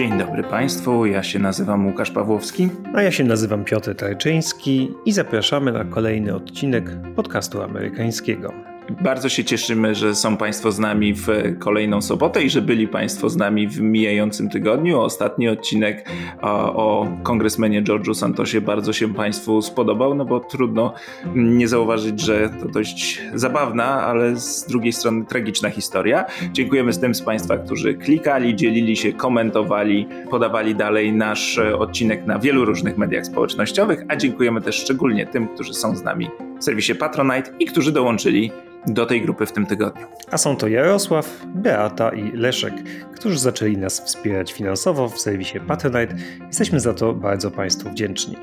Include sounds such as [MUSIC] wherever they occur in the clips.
Dzień dobry Państwu, ja się nazywam Łukasz Pawłowski. A ja się nazywam Piotr Tarczyński i zapraszamy na kolejny odcinek podcastu amerykańskiego. Bardzo się cieszymy, że są Państwo z nami w kolejną sobotę i że byli Państwo z nami w mijającym tygodniu. Ostatni odcinek o, o kongresmenie George'u Santosie bardzo się Państwu spodobał, no bo trudno nie zauważyć, że to dość zabawna, ale z drugiej strony tragiczna historia. Dziękujemy z tym z Państwa, którzy klikali, dzielili się, komentowali, podawali dalej nasz odcinek na wielu różnych mediach społecznościowych, a dziękujemy też szczególnie tym, którzy są z nami w serwisie Patronite i którzy dołączyli do tej grupy w tym tygodniu. A są to Jarosław, Beata i Leszek, którzy zaczęli nas wspierać finansowo w serwisie Patronite. Jesteśmy za to bardzo Państwu wdzięczni.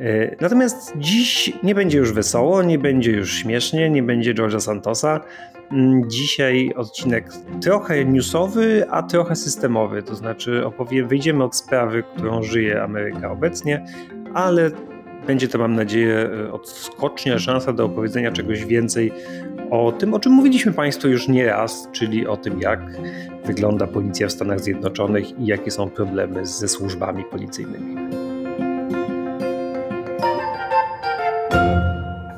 E, natomiast dziś nie będzie już wesoło, nie będzie już śmiesznie, nie będzie George'a Santosa. Mm, dzisiaj odcinek trochę newsowy, a trochę systemowy, to znaczy opowie, wyjdziemy od sprawy, którą żyje Ameryka obecnie, ale będzie to, mam nadzieję, odskocznia, szansa do opowiedzenia czegoś więcej o tym, o czym mówiliśmy Państwu już nie raz, czyli o tym, jak wygląda policja w Stanach Zjednoczonych i jakie są problemy ze służbami policyjnymi.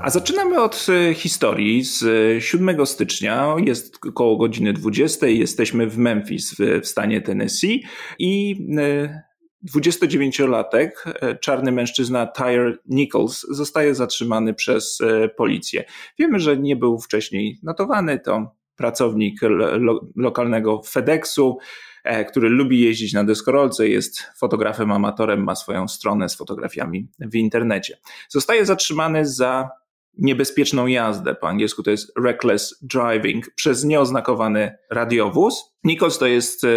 A zaczynamy od e, historii z 7 stycznia. Jest około godziny 20. Jesteśmy w Memphis w stanie Tennessee i e, 29-latek, e, czarny mężczyzna Tyre Nichols, zostaje zatrzymany przez e, policję. Wiemy, że nie był wcześniej notowany, to pracownik lo lokalnego FedExu, e, który lubi jeździć na deskorolce, jest fotografem amatorem, ma swoją stronę z fotografiami w internecie. Zostaje zatrzymany za niebezpieczną jazdę. Po angielsku to jest reckless driving przez nieoznakowany radiowóz. Nichols to jest e,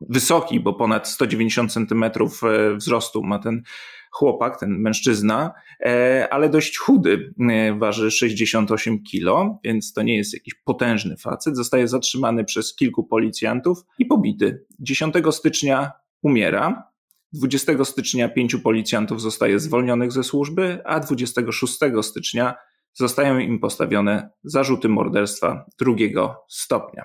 wysoki, bo ponad 190 centymetrów e, wzrostu ma ten chłopak, ten mężczyzna, e, ale dość chudy, waży 68 kilo, więc to nie jest jakiś potężny facet. Zostaje zatrzymany przez kilku policjantów i pobity. 10 stycznia umiera. 20 stycznia pięciu policjantów zostaje zwolnionych ze służby, a 26 stycznia zostają im postawione zarzuty morderstwa drugiego stopnia.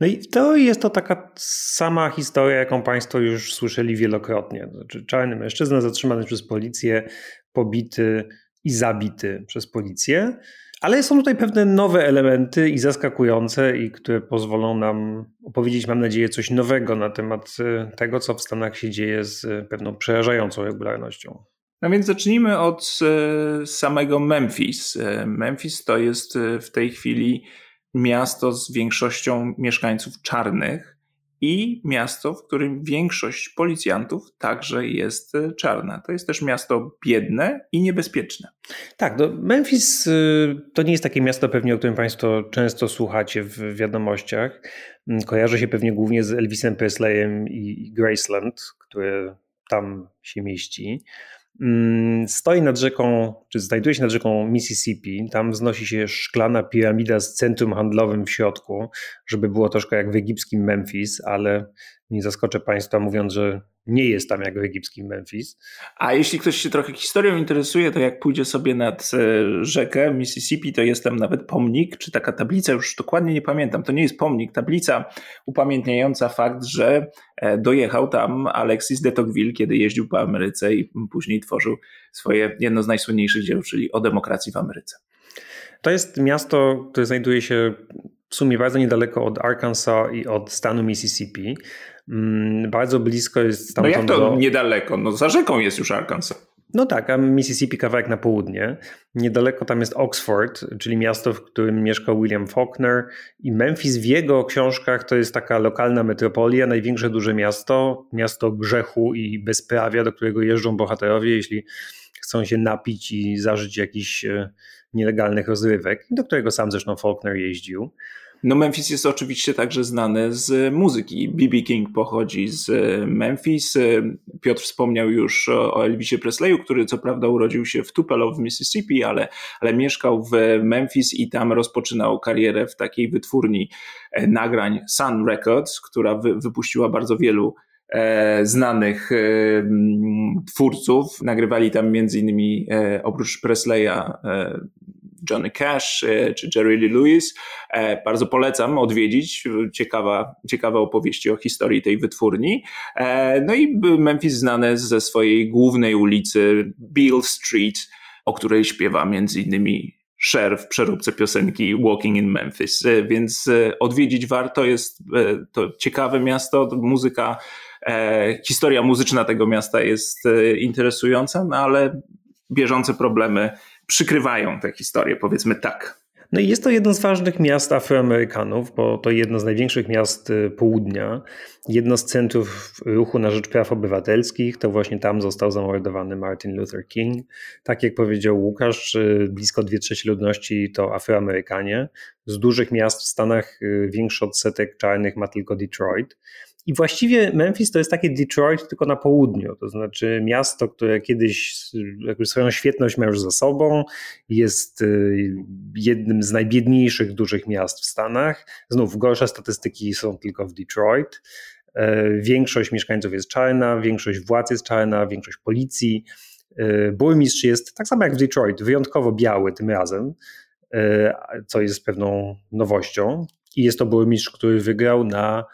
No i teorii jest to taka sama historia, jaką Państwo już słyszeli wielokrotnie. Znaczy, czarny mężczyzna zatrzymany przez policję, pobity i zabity przez policję. Ale są tutaj pewne nowe elementy i zaskakujące, i które pozwolą nam opowiedzieć, mam nadzieję, coś nowego na temat e, tego, co w Stanach się dzieje z pewną przerażającą regularnością. No więc zacznijmy od e, samego Memphis. E, Memphis to jest e, w tej chwili miasto z większością mieszkańców czarnych i miasto, w którym większość policjantów także jest czarna. To jest też miasto biedne i niebezpieczne. Tak, no Memphis to nie jest takie miasto pewnie, o którym Państwo często słuchacie w wiadomościach. Mm, kojarzy się pewnie głównie z Elvisem Presleyem i Graceland, które tam się mieści. Mm, stoi nad rzeką, czy znajduje się nad rzeką Mississippi. Tam wznosi się szklana piramida z centrum handlowym w środku, żeby było troszkę jak w egipskim Memphis, ale nie zaskoczę Państwa mówiąc, że nie jest tam jak w egipskim Memphis. A jeśli ktoś się trochę historią interesuje, to jak pójdzie sobie nad e, rzekę Mississippi, to jest tam nawet pomnik, czy taka tablica, już dokładnie nie pamiętam, to nie jest pomnik, tablica upamiętniająca fakt, że e, dojechał tam Alexis de Tocqueville, kiedy jeździł po Ameryce i później tworzył swoje jedno z najsłynniejszych dzieł, czyli o demokracji w Ameryce. To jest miasto, które znajduje się w sumie bardzo niedaleko od Arkansas i od stanu Mississippi. Mm, bardzo blisko jest stamtąd. No jak to do... niedaleko? No za rzeką jest już Arkansas. No tak, a Mississippi kawałek na południe. Niedaleko tam jest Oxford, czyli miasto, w którym mieszkał William Faulkner i Memphis w jego książkach to jest taka lokalna metropolia, największe duże miasto, miasto grzechu i bezprawia, do którego jeżdżą bohaterowie, jeśli chcą się napić i zażyć jakichś e, nielegalnych rozrywek, do którego sam zresztą Faulkner jeździł. No Memphis jest oczywiście także znany z muzyki. B.B. King pochodzi z Memphis. Piotr wspomniał już o Elvisie Presleyu, który co prawda urodził się w Tupelo w Mississippi, ale, ale mieszkał w Memphis i tam rozpoczynał karierę w takiej wytwórni e, nagrań Sun Records, która wy, wypuściła bardzo wielu e, znanych e, twórców. Nagrywali tam między innymi e, oprócz Presleya Johnny Cash czy Jerry Lee Lewis. Bardzo polecam odwiedzić. Ciekawa, ciekawe opowieści o historii tej wytwórni. No i Memphis znane ze swojej głównej ulicy Beale Street, o której śpiewa między innymi Cher w przeróbce piosenki Walking in Memphis, e, więc e, odwiedzić warto, jest e, to ciekawe miasto, muzyka, historia muzyczna tego miasta jest interesująca, no ale bieżące problemy przykrywają tę historię, powiedzmy tak. No i jest to jedno z ważnych miast Afroamerykanów, bo to jedno z największych miast y, południa, jedno z centrów ruchu na rzecz praw obywatelskich. To właśnie tam został zamordowany Martin Luther King. Tak jak powiedział Łukasz, y, blisko dwie trzecie ludności to Afroamerykanie. Z dużych miast w Stanach y, większy odsetek czarnych ma tylko Detroit. I właściwie Memphis to jest takie Detroit tylko na południu, to znaczy miasto, które kiedyś swoją świetność ma już za sobą, jest y, jednym z najbiedniejszych dużych miast w Stanach. Znów gorsze statystyki są tylko w Detroit. E, większość mieszkańców jest czarna, większość władz jest czarna, większość policji. E, burmistrz jest tak samo jak w Detroit, wyjątkowo biały tym razem, e, co jest pewną nowością. I jest to burmistrz, który wygrał na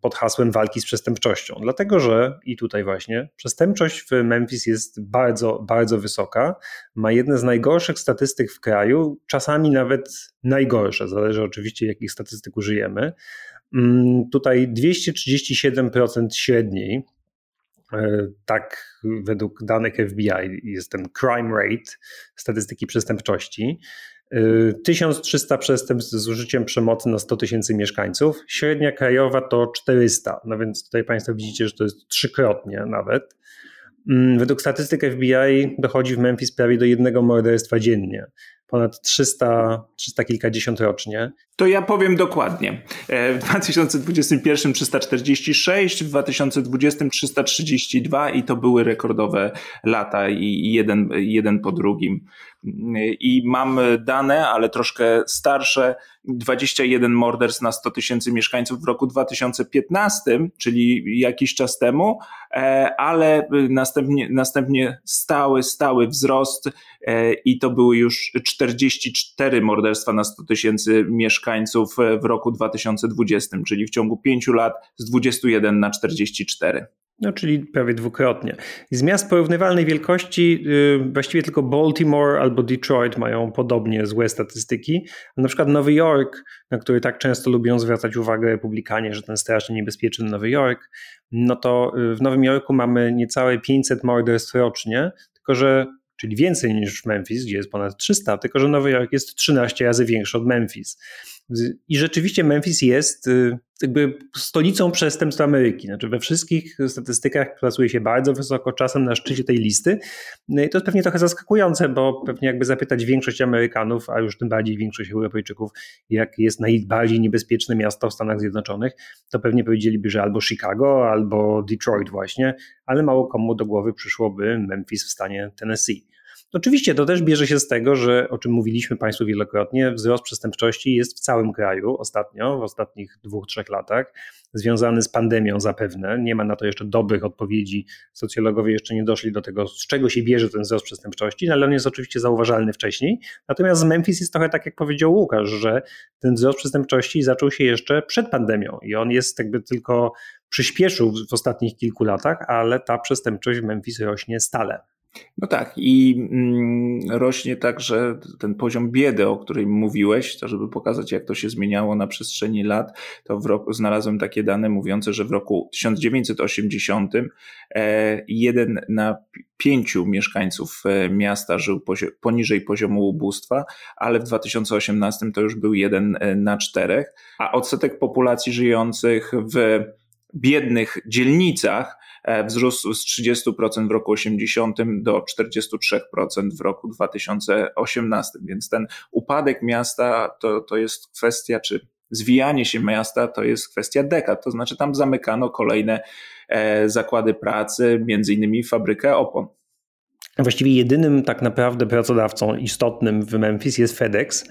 pod hasłem walki z przestępczością. Dlatego, że i tutaj właśnie przestępczość w Memphis jest bardzo, bardzo wysoka. Ma jedne z najgorszych statystyk w kraju, czasami nawet najgorsze, zależy oczywiście jakich statystyk użyjemy. Mm, tutaj 237% średniej, e, tak według danych FBI jest ten crime rate, statystyki przestępczości. 1300 przestępstw z użyciem przemocy na 100 tysięcy mieszkańców. Średnia krajowa to 400. No więc tutaj Państwo widzicie, że to jest trzykrotnie nawet. Mm, według statystyk FBI dochodzi w Memphis prawie do jednego morderstwa dziennie ponad 300, 300 kilkadziesiąt rocznie. To ja powiem dokładnie. E, w 2021 346, w 2020 332 i to były rekordowe lata i jeden, jeden po drugim. I mam dane, ale troszkę starsze, 21 morderstw na 100 tysięcy mieszkańców w roku 2015, czyli jakiś czas temu, e, ale następnie, następnie stały, stały wzrost e, i to były już 44 morderstwa na 100 tysięcy mieszkańców w roku 2020, czyli w ciągu 5 lat z 21 na 44. No, czyli prawie dwukrotnie. Z miast porównywalnej wielkości yy, właściwie tylko Baltimore albo Detroit mają podobnie złe statystyki. Na przykład Nowy Jork, na który tak często lubią zwracać uwagę republikanie, że ten strasznie niebezpieczny Nowy Jork, no to y, w Nowym Jorku mamy niecałe 500 morderstw rocznie, tylko że czyli więcej niż w Memphis, gdzie jest ponad 300, tylko że Nowy Jork jest 13 razy większy od Memphis. I rzeczywiście Memphis jest y, jakby stolicą przestępstw Ameryki. Znaczy we wszystkich statystykach plasuje się bardzo wysoko, czasem na szczycie tej listy. No i to jest pewnie trochę zaskakujące, bo pewnie jakby zapytać większość Amerykanów, a już tym bardziej większość Europejczyków, jak jest najbardziej niebezpieczne miasto w Stanach Zjednoczonych, to pewnie powiedzieliby, że albo Chicago, albo Detroit właśnie, ale mało komu do głowy przyszłoby Memphis w stanie Tennessee. Oczywiście to też bierze się z tego, że o czym mówiliśmy Państwu wielokrotnie, wzrost przestępczości jest w całym kraju ostatnio, w ostatnich dwóch, trzech latach, związany z pandemią zapewne. Nie ma na to jeszcze dobrych odpowiedzi. Socjologowie jeszcze nie doszli do tego, z czego się bierze ten wzrost przestępczości, no ale on jest oczywiście zauważalny wcześniej. Natomiast z Memphis jest trochę tak, jak powiedział Łukasz, że ten wzrost przestępczości zaczął się jeszcze przed pandemią i on jest jakby tylko przyspieszył w ostatnich kilku latach, ale ta przestępczość w Memphis rośnie stale. No tak, i mm, rośnie także ten poziom biedy, o którym mówiłeś, to żeby pokazać, jak to się zmieniało na przestrzeni lat, to w roku, znalazłem takie dane mówiące, że w roku 1980 e, jeden na pięciu mieszkańców e, miasta żył poniżej poziomu ubóstwa, ale w 2018 to już był jeden e, na czterech, a odsetek populacji żyjących w biednych dzielnicach wzrósł z 30% w roku 80 do 43% w roku 2018. Więc ten upadek miasta to, to jest kwestia, czy zwijanie się miasta to jest kwestia dekad. To znaczy tam zamykano kolejne e, zakłady pracy, między innymi fabrykę opon. Właściwie jedynym tak naprawdę pracodawcą istotnym w Memphis jest FedEx.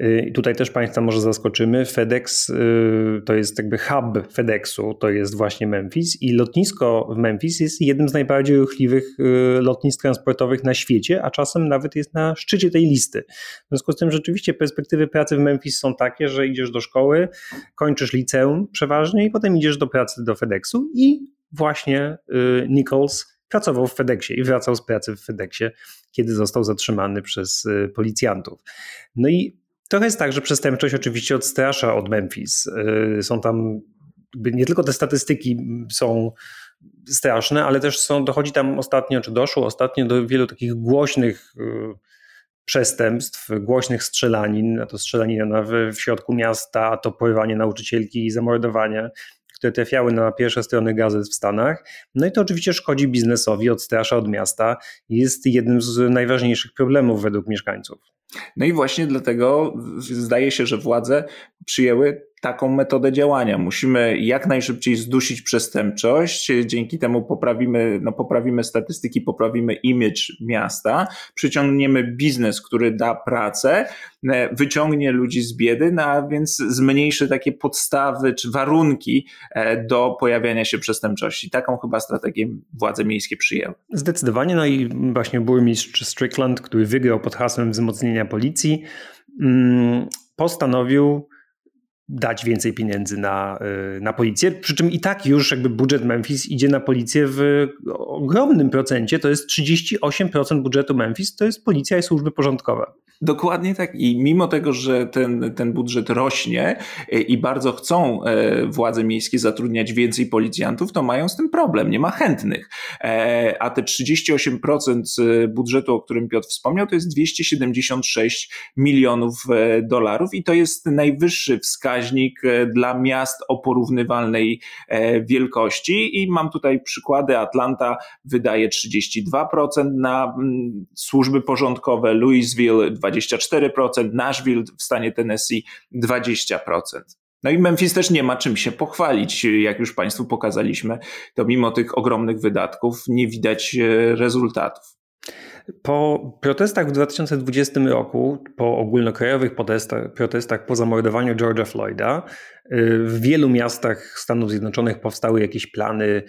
Y, tutaj też Państwa może zaskoczymy. FedEx y, to jest jakby hub FedExu, to jest właśnie Memphis i lotnisko w Memphis jest jednym z najbardziej ruchliwych y, lotnisk transportowych na świecie, a czasem nawet jest na szczycie tej listy. W związku z tym rzeczywiście perspektywy pracy w Memphis są takie, że idziesz do szkoły, kończysz liceum przeważnie i potem idziesz do pracy do FedExu i właśnie Nichols pracował w FedExie i wracał z pracy w FedExie, kiedy został zatrzymany przez policjantów. No i Trochę jest tak, że przestępczość oczywiście odstrasza od Memphis. Y, są tam nie tylko te statystyki są straszne, ale też są, dochodzi tam ostatnio, czy doszło ostatnio do wielu takich głośnych y, przestępstw, głośnych strzelanin, a to strzelanina w, w środku miasta, a to porywanie nauczycielki i zamordowanie, które trafiały na pierwsze strony gazet w Stanach. No i to oczywiście szkodzi biznesowi, odstrasza od miasta, jest jednym z najważniejszych problemów według mieszkańców. No i właśnie dlatego zdaje się, że władze przyjęły taką metodę działania. Musimy jak najszybciej zdusić przestępczość, dzięki temu poprawimy, no poprawimy statystyki, poprawimy image miasta, przyciągniemy biznes, który da pracę, e, wyciągnie ludzi z biedy, no a więc zmniejszy takie podstawy czy warunki e, do pojawiania się przestępczości. Taką chyba strategię władze miejskie przyjęły. Zdecydowanie, no i właśnie burmistrz Strickland, który wygrał pod hasłem wzmocnienia policji, mm, postanowił dać więcej pieniędzy na, y, na policję. Przy czym i tak już jakby budżet Memphis idzie na policję w ogromnym procencie. To jest 38% budżetu Memphis, to jest policja i służby porządkowe. Dokładnie tak. I mimo tego, że ten, ten budżet rośnie e, i bardzo chcą e, władze miejskie zatrudniać więcej policjantów, to mają z tym problem. Nie ma chętnych. E, a te 38% budżetu, o którym Piotr wspomniał, to jest 276 milionów dolarów i to jest najwyższy wskaźnik dla miast o porównywalnej wielkości. I mam tutaj przykłady. Atlanta wydaje 32% na mm, służby porządkowe, Louisville 20%. 24%, Nashville w stanie Tennessee 20%. No i Memphis też nie ma czym się pochwalić. Jak już Państwu pokazaliśmy, to mimo tych ogromnych wydatków nie widać e, rezultatów. Po protestach w 2020 roku, po ogólnokrajowych protestach, protestach po zamordowaniu George'a Floyda, e, w wielu miastach Stanów Zjednoczonych powstały jakieś plany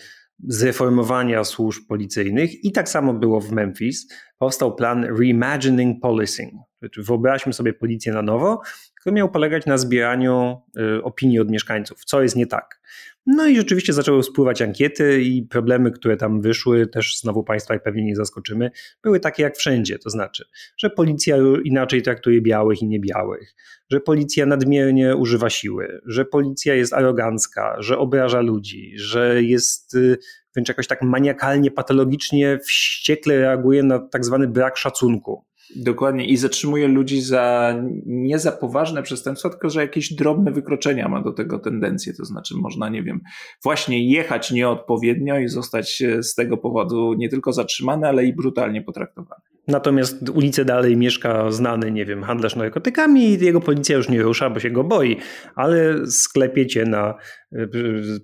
zreformowania służb policyjnych i tak samo było w Memphis. Powstał plan Reimagining Policing. Wyobraźmy sobie policję na nowo, który miał polegać na zbieraniu y, opinii od mieszkańców, co jest nie tak. No i rzeczywiście zaczęły spływać ankiety i problemy, które tam wyszły, też znowu Państwa pewnie nie zaskoczymy, były takie jak wszędzie. To znaczy, że policja inaczej traktuje białych i niebiałych, że policja nadmiernie używa siły, że policja jest arogancka, że obraża ludzi, że jest y, wręcz jakoś tak maniakalnie, patologicznie, wściekle reaguje na tak zwany brak szacunku. Dokładnie i zatrzymuje ludzi za nie za poważne przestępstwa, tylko że jakieś drobne wykroczenia ma do tego tendencję. To znaczy, można, nie wiem, właśnie jechać nieodpowiednio i zostać e, z tego powodu nie tylko zatrzymany, ale i brutalnie potraktowany. Natomiast ulicę dalej mieszka znany, nie wiem, handlarz narkotykami i jego policja już nie rusza, bo się go boi, ale sklepie cię na,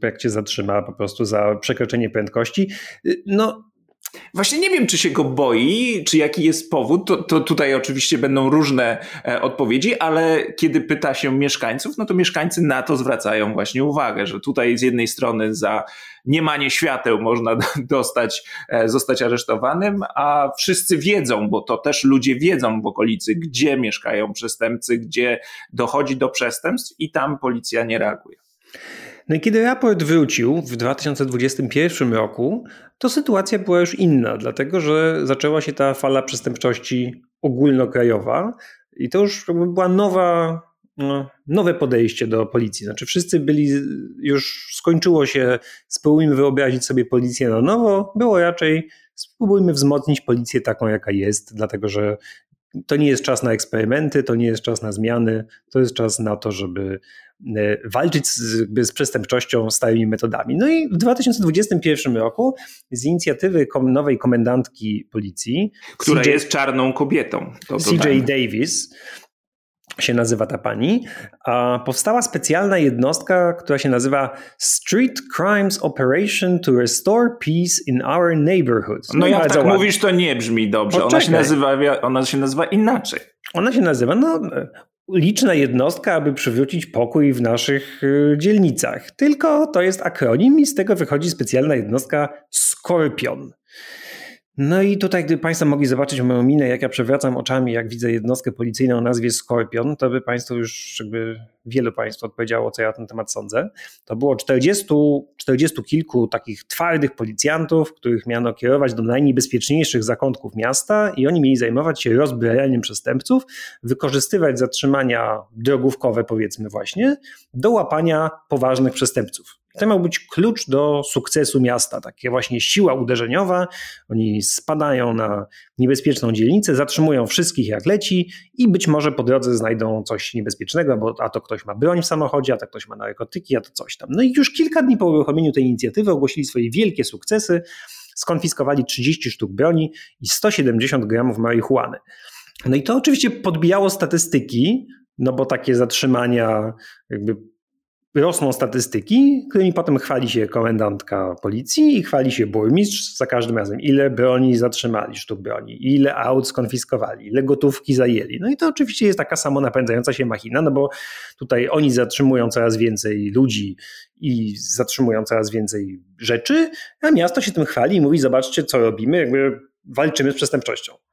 jak cię zatrzyma po prostu za przekroczenie prędkości. E, no, Właśnie nie wiem, czy się go boi, czy jaki jest powód. To, to tutaj oczywiście będą różne e, odpowiedzi, ale kiedy pyta się mieszkańców, no to mieszkańcy na to zwracają właśnie uwagę, że tutaj z jednej strony za niemanie świateł można [LAUGHS] dostać, e, zostać aresztowanym, a wszyscy wiedzą, bo to też ludzie wiedzą w okolicy, gdzie mieszkają przestępcy, gdzie dochodzi do przestępstw i tam policja nie reaguje. No i kiedy raport wrócił w 2021 roku, to sytuacja była już inna, dlatego że zaczęła się ta fala przestępczości ogólnokrajowa i to już była nowa, no, nowe podejście do policji. Znaczy wszyscy byli, już skończyło się, spróbujmy wyobrazić sobie policję na nowo, było raczej spróbujmy wzmocnić policję taką, jaka jest, dlatego że to nie jest czas na eksperymenty, to nie jest czas na zmiany, to jest czas na to, żeby walczyć z, z przestępczością stałymi metodami. No i w 2021 roku z inicjatywy nowej komendantki policji, która CJ, jest czarną kobietą. CJ Davis, się nazywa ta pani, a powstała specjalna jednostka, która się nazywa Street Crimes Operation to Restore Peace in Our Neighborhoods. No, no jak tak ładnie. mówisz, to nie brzmi dobrze. Ona się, nazywa, ona się nazywa inaczej. Ona się nazywa, no liczna jednostka, aby przywrócić pokój w naszych y, dzielnicach. Tylko to jest akronim i z tego wychodzi specjalna jednostka Skorpion. No i tutaj, gdyby Państwo mogli zobaczyć moją minę, jak ja przewracam oczami, jak widzę jednostkę policyjną o nazwie Skorpion, to by Państwo już jakby wielu Państwu odpowiedziało, co ja na ten temat sądzę. To było 40, 40 kilku takich twardych policjantów, których miano kierować do najniebezpieczniejszych zakątków miasta i oni mieli zajmować się rozbrajaniem przestępców, wykorzystywać zatrzymania drogówkowe, powiedzmy właśnie, do łapania poważnych przestępców. To miał być klucz do sukcesu miasta, takie właśnie siła uderzeniowa. Oni spadają na niebezpieczną dzielnicę, zatrzymują wszystkich jak leci i być może po drodze znajdą coś niebezpiecznego, bo a to ktoś ma broń w samochodzie, a to ktoś ma narkotyki, a to coś tam. No i już kilka dni po uruchomieniu tej inicjatywy ogłosili swoje wielkie sukcesy, skonfiskowali 30 sztuk broni i 170 gramów marihuany. No i to oczywiście podbijało statystyki, no bo takie zatrzymania jakby rosną statystyki, którymi potem chwali się komendantka policji i chwali się burmistrz za każdym razem, ile broni zatrzymali, sztuk broni, ile aut skonfiskowali, ile gotówki zajęli. No i to oczywiście jest taka samo napędzająca się machina, no bo tutaj oni zatrzymują coraz więcej ludzi i zatrzymują coraz więcej rzeczy, a miasto się tym chwali i mówi, zobaczcie co robimy, jakby walczymy z przestępczością.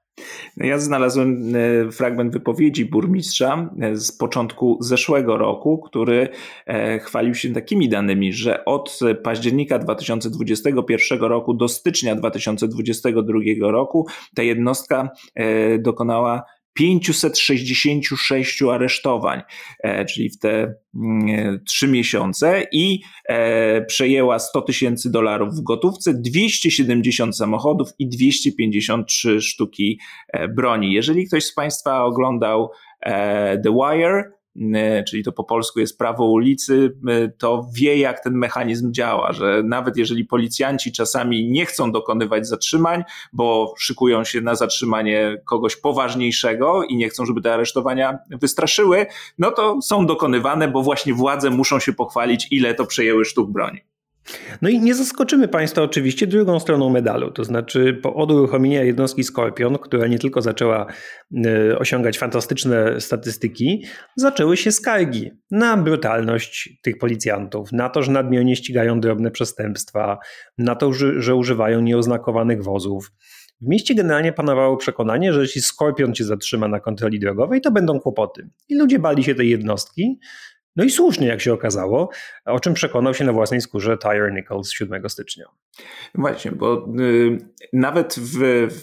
No ja znalazłem e, fragment wypowiedzi burmistrza e, z początku zeszłego roku, który e, chwalił się takimi danymi, że od października 2021 roku do stycznia 2022 roku ta jednostka dokonała 566 aresztowań, e, czyli w te mm, e, trzy miesiące i e, przejęła 100 tysięcy dolarów w gotówce, 270 samochodów i 253 sztuki broni. Jeżeli ktoś z Państwa oglądał The Wire, czyli to po polsku jest prawo ulicy, e, to wie, jak ten mechanizm działa, że nawet jeżeli policjanci czasami nie chcą dokonywać zatrzymań, bo szykują się na zatrzymanie kogoś poważniejszego i nie chcą, żeby te aresztowania wystraszyły, no to są dokonywane, bo właśnie władze muszą się pochwalić, ile to przejęły sztuk broni. No i nie zaskoczymy Państwa oczywiście drugą stroną medalu, to znaczy po uruchomienia jednostki Skorpion, która nie tylko zaczęła e, osiągać fantastyczne statystyki, zaczęły się skargi na brutalność tych policjantów, na to, że nadmiernie ścigają drobne przestępstwa, na to, że, że używają nieoznakowanych wozów. W mieście generalnie panowało przekonanie, że jeśli Skorpion cię zatrzyma na kontroli drogowej, to będą kłopoty. I ludzie bali się tej jednostki, no i słusznie, jak się okazało, o czym przekonał się na własnej skórze Tyre Nichols 7 stycznia. Właśnie, bo y, nawet w,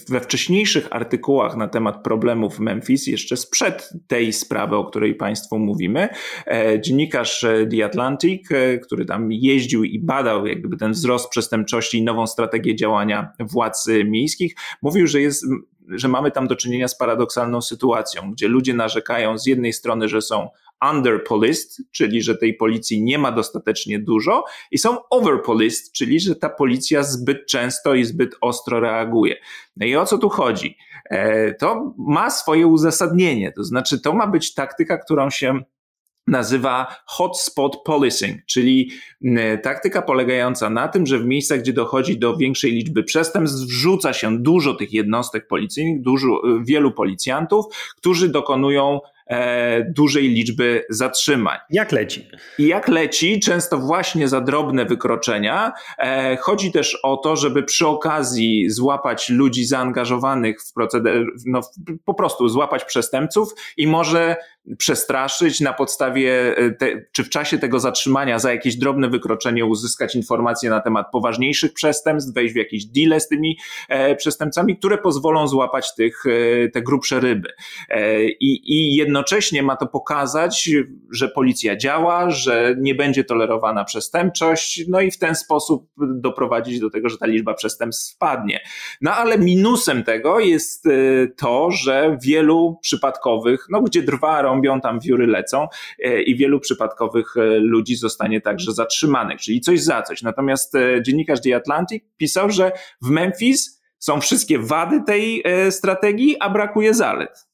we wcześniejszych artykułach na temat problemów Memphis, jeszcze sprzed tej sprawy, o której Państwu mówimy, e, dziennikarz e, The Atlantic, e, który tam jeździł i badał jakby ten wzrost przestępczości i nową strategię działania władz miejskich, mówił, że jest że mamy tam do czynienia z paradoksalną sytuacją, gdzie ludzie narzekają z jednej strony, że są underpoliced, czyli że tej policji nie ma dostatecznie dużo, i są overpoliced, czyli że ta policja zbyt często i zbyt ostro reaguje. No i o co tu chodzi? E, to ma swoje uzasadnienie, to znaczy to ma być taktyka, którą się nazywa hotspot policing, czyli taktyka polegająca na tym, że w miejscach, gdzie dochodzi do większej liczby przestępstw, wrzuca się dużo tych jednostek policyjnych, dużo, wielu policjantów, którzy dokonują e, dużej liczby zatrzymań. Jak leci? I jak leci, często właśnie za drobne wykroczenia. E, chodzi też o to, żeby przy okazji złapać ludzi zaangażowanych w proceder, no, po prostu złapać przestępców i może przestraszyć na podstawie, e, te, czy w czasie tego zatrzymania za jakieś drobne wykroczenie uzyskać informacje na temat poważniejszych przestępstw, wejść w jakieś deale z tymi e, przestępcami, które pozwolą złapać tych, e, te grubsze ryby. E, i, I jednocześnie ma to pokazać, że policja działa, że nie będzie tolerowana przestępczość, no i w ten sposób doprowadzić do tego, że ta liczba przestępstw spadnie. No ale minusem tego jest e, to, że wielu przypadkowych, no gdzie drwa rąbią, tam wióry lecą e, i wielu przypadkowych e, ludzi zostanie także zatrzymanych, czyli coś za coś. Natomiast dziennikarz The Atlantic pisał, że w Memphis są wszystkie wady tej strategii, a brakuje zalet.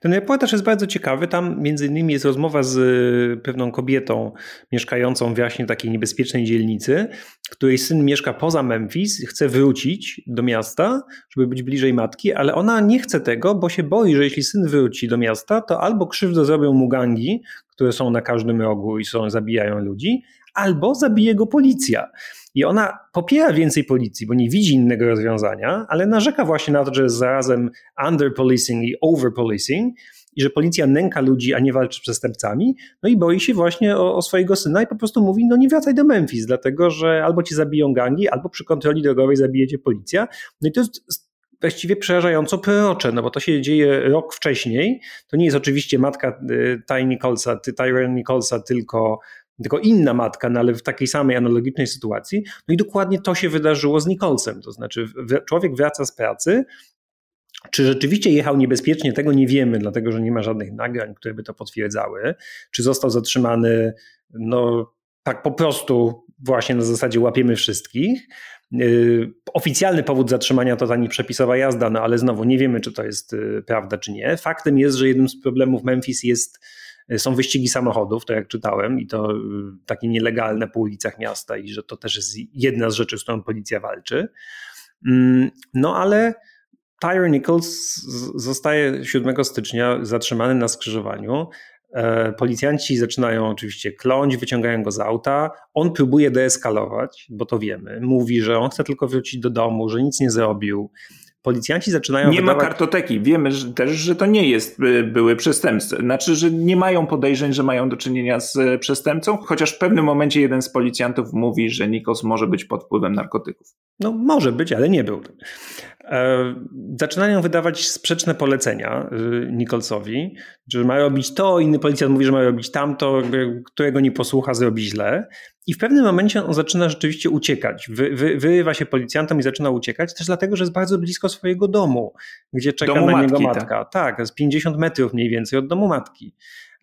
Ten reportaż jest bardzo ciekawy. Tam między innymi jest rozmowa z y, pewną kobietą mieszkającą właśnie w takiej niebezpiecznej dzielnicy, której syn mieszka poza Memphis, chce wrócić do miasta, żeby być bliżej matki, ale ona nie chce tego, bo się boi, że jeśli syn wróci do miasta, to albo krzywdę zrobią mu gangi, które są na każdym rogu i są, zabijają ludzi, albo zabije go policja. I ona popiera więcej policji, bo nie widzi innego rozwiązania, ale narzeka właśnie na to, że jest zarazem underpolicing i overpolicing i że policja nęka ludzi, a nie walczy z przestępcami, no i boi się właśnie o, o, swojego syna i po prostu mówi, no nie wracaj do Memphis, dlatego że albo ci zabiją gangi, albo przy kontroli drogowej zabije cię policja. No i to jest właściwie przerażająco prorocze, no bo to się dzieje rok wcześniej. To nie jest oczywiście matka y, Ty Nicholsa, Tyra Nicholsa, tylko tylko inna matka, no ale w takiej samej analogicznej sytuacji. No i dokładnie to się wydarzyło z Nicholsem. To znaczy, człowiek wraca z pracy. Czy rzeczywiście jechał niebezpiecznie, tego nie wiemy, dlatego że nie ma żadnych nagrań, które by to potwierdzały. Czy został zatrzymany, no tak po prostu, właśnie na zasadzie łapiemy wszystkich. Yy, oficjalny powód zatrzymania to ta przepisowa jazda, no ale znowu nie wiemy, czy to jest yy, prawda, czy nie. Faktem jest, że jednym z problemów Memphis jest są wyścigi samochodów, to jak czytałem, i to y, takie nielegalne po ulicach miasta, i że to też jest jedna z rzeczy, z którą policja walczy. Mm, no ale Tyre Nichols zostaje 7 stycznia zatrzymany na skrzyżowaniu. E, policjanci zaczynają oczywiście kląć, wyciągają go z auta. On próbuje deeskalować, bo to wiemy. Mówi, że on chce tylko wrócić do domu, że nic nie zrobił policjanci zaczynają. Nie wydawać... ma kartoteki. Wiemy że też, że to nie jest y, były przestępcy. Znaczy, że nie mają podejrzeń, że mają do czynienia z y, przestępcą, chociaż w pewnym momencie jeden z policjantów mówi, że Nikos może być pod wpływem narkotyków. No, może być, ale nie był. E, zaczynają wydawać sprzeczne polecenia y, Nicholsowi, że ma robić to, inny policjant mówi, że ma robić tamto, którego nie posłucha, zrobi źle. I w pewnym momencie on zaczyna rzeczywiście uciekać. Wy, wy, wyrywa się policjantom i zaczyna uciekać, też dlatego, że jest bardzo blisko swojego domu, gdzie czeka domu na matki, niego matka. Tak. tak, z 50 metrów mniej więcej od domu matki.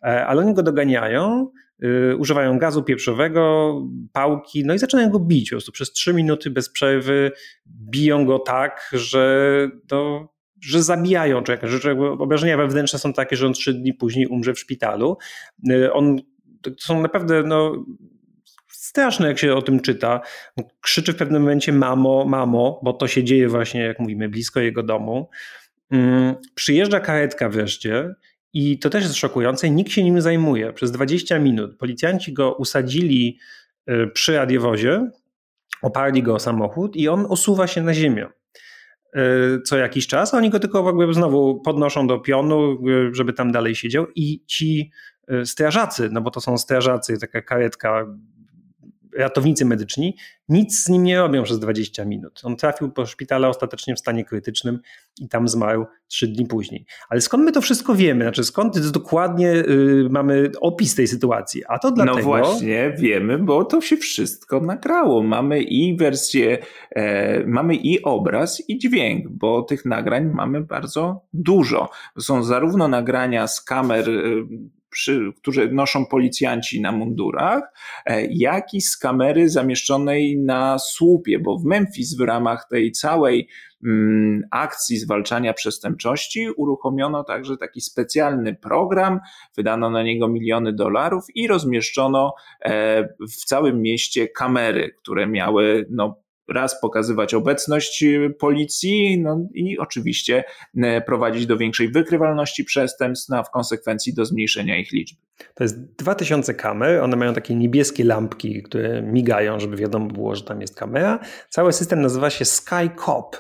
E, ale oni go doganiają, y, używają gazu pieprzowego, pałki, no i zaczynają go bić. Po prostu przez 3 minuty bez przerwy biją go tak, że to że zabijają człowieka, że obrażenia wewnętrzne są takie, że on trzy dni później umrze w szpitalu. Y, on, to są naprawdę no, straszne, jak się o tym czyta. Krzyczy w pewnym momencie mamo, mamo, bo to się dzieje właśnie, jak mówimy, blisko jego domu. Mm, przyjeżdża karetka wreszcie i to też jest szokujące, nikt się nim zajmuje. Przez 20 minut policjanci go usadzili y, przy radiowozie, oparli go o samochód i on osuwa się na ziemię y, co jakiś czas, oni go tylko jakby znowu podnoszą do pionu, y, żeby tam dalej siedział i ci strażacy, no bo to są strażacy, taka karetka ratownicy medyczni nic z nim nie robią przez 20 minut. On trafił do szpitala ostatecznie w stanie krytycznym i tam zmarł 3 dni później. Ale skąd my to wszystko wiemy? Znaczy skąd dokładnie y, mamy opis tej sytuacji? A to dlatego... No właśnie, wiemy, bo to się wszystko nagrało. Mamy i wersję, e, mamy i obraz, i dźwięk, bo tych nagrań mamy bardzo dużo. Są zarówno nagrania z kamer y, przy, które noszą policjanci na mundurach, e, jak i z kamery zamieszczonej na słupie, bo w Memphis w ramach tej całej mm, akcji zwalczania przestępczości uruchomiono także taki specjalny program, wydano na niego miliony dolarów i rozmieszczono e, w całym mieście kamery, które miały no, raz pokazywać obecność y, policji, no i oczywiście y, prowadzić do większej wykrywalności przestępstw, no a w konsekwencji do zmniejszenia ich liczby. To jest 2000 kamer, one mają takie niebieskie lampki, które migają, żeby wiadomo było, że tam jest kamera. Cały system nazywa się SkyCop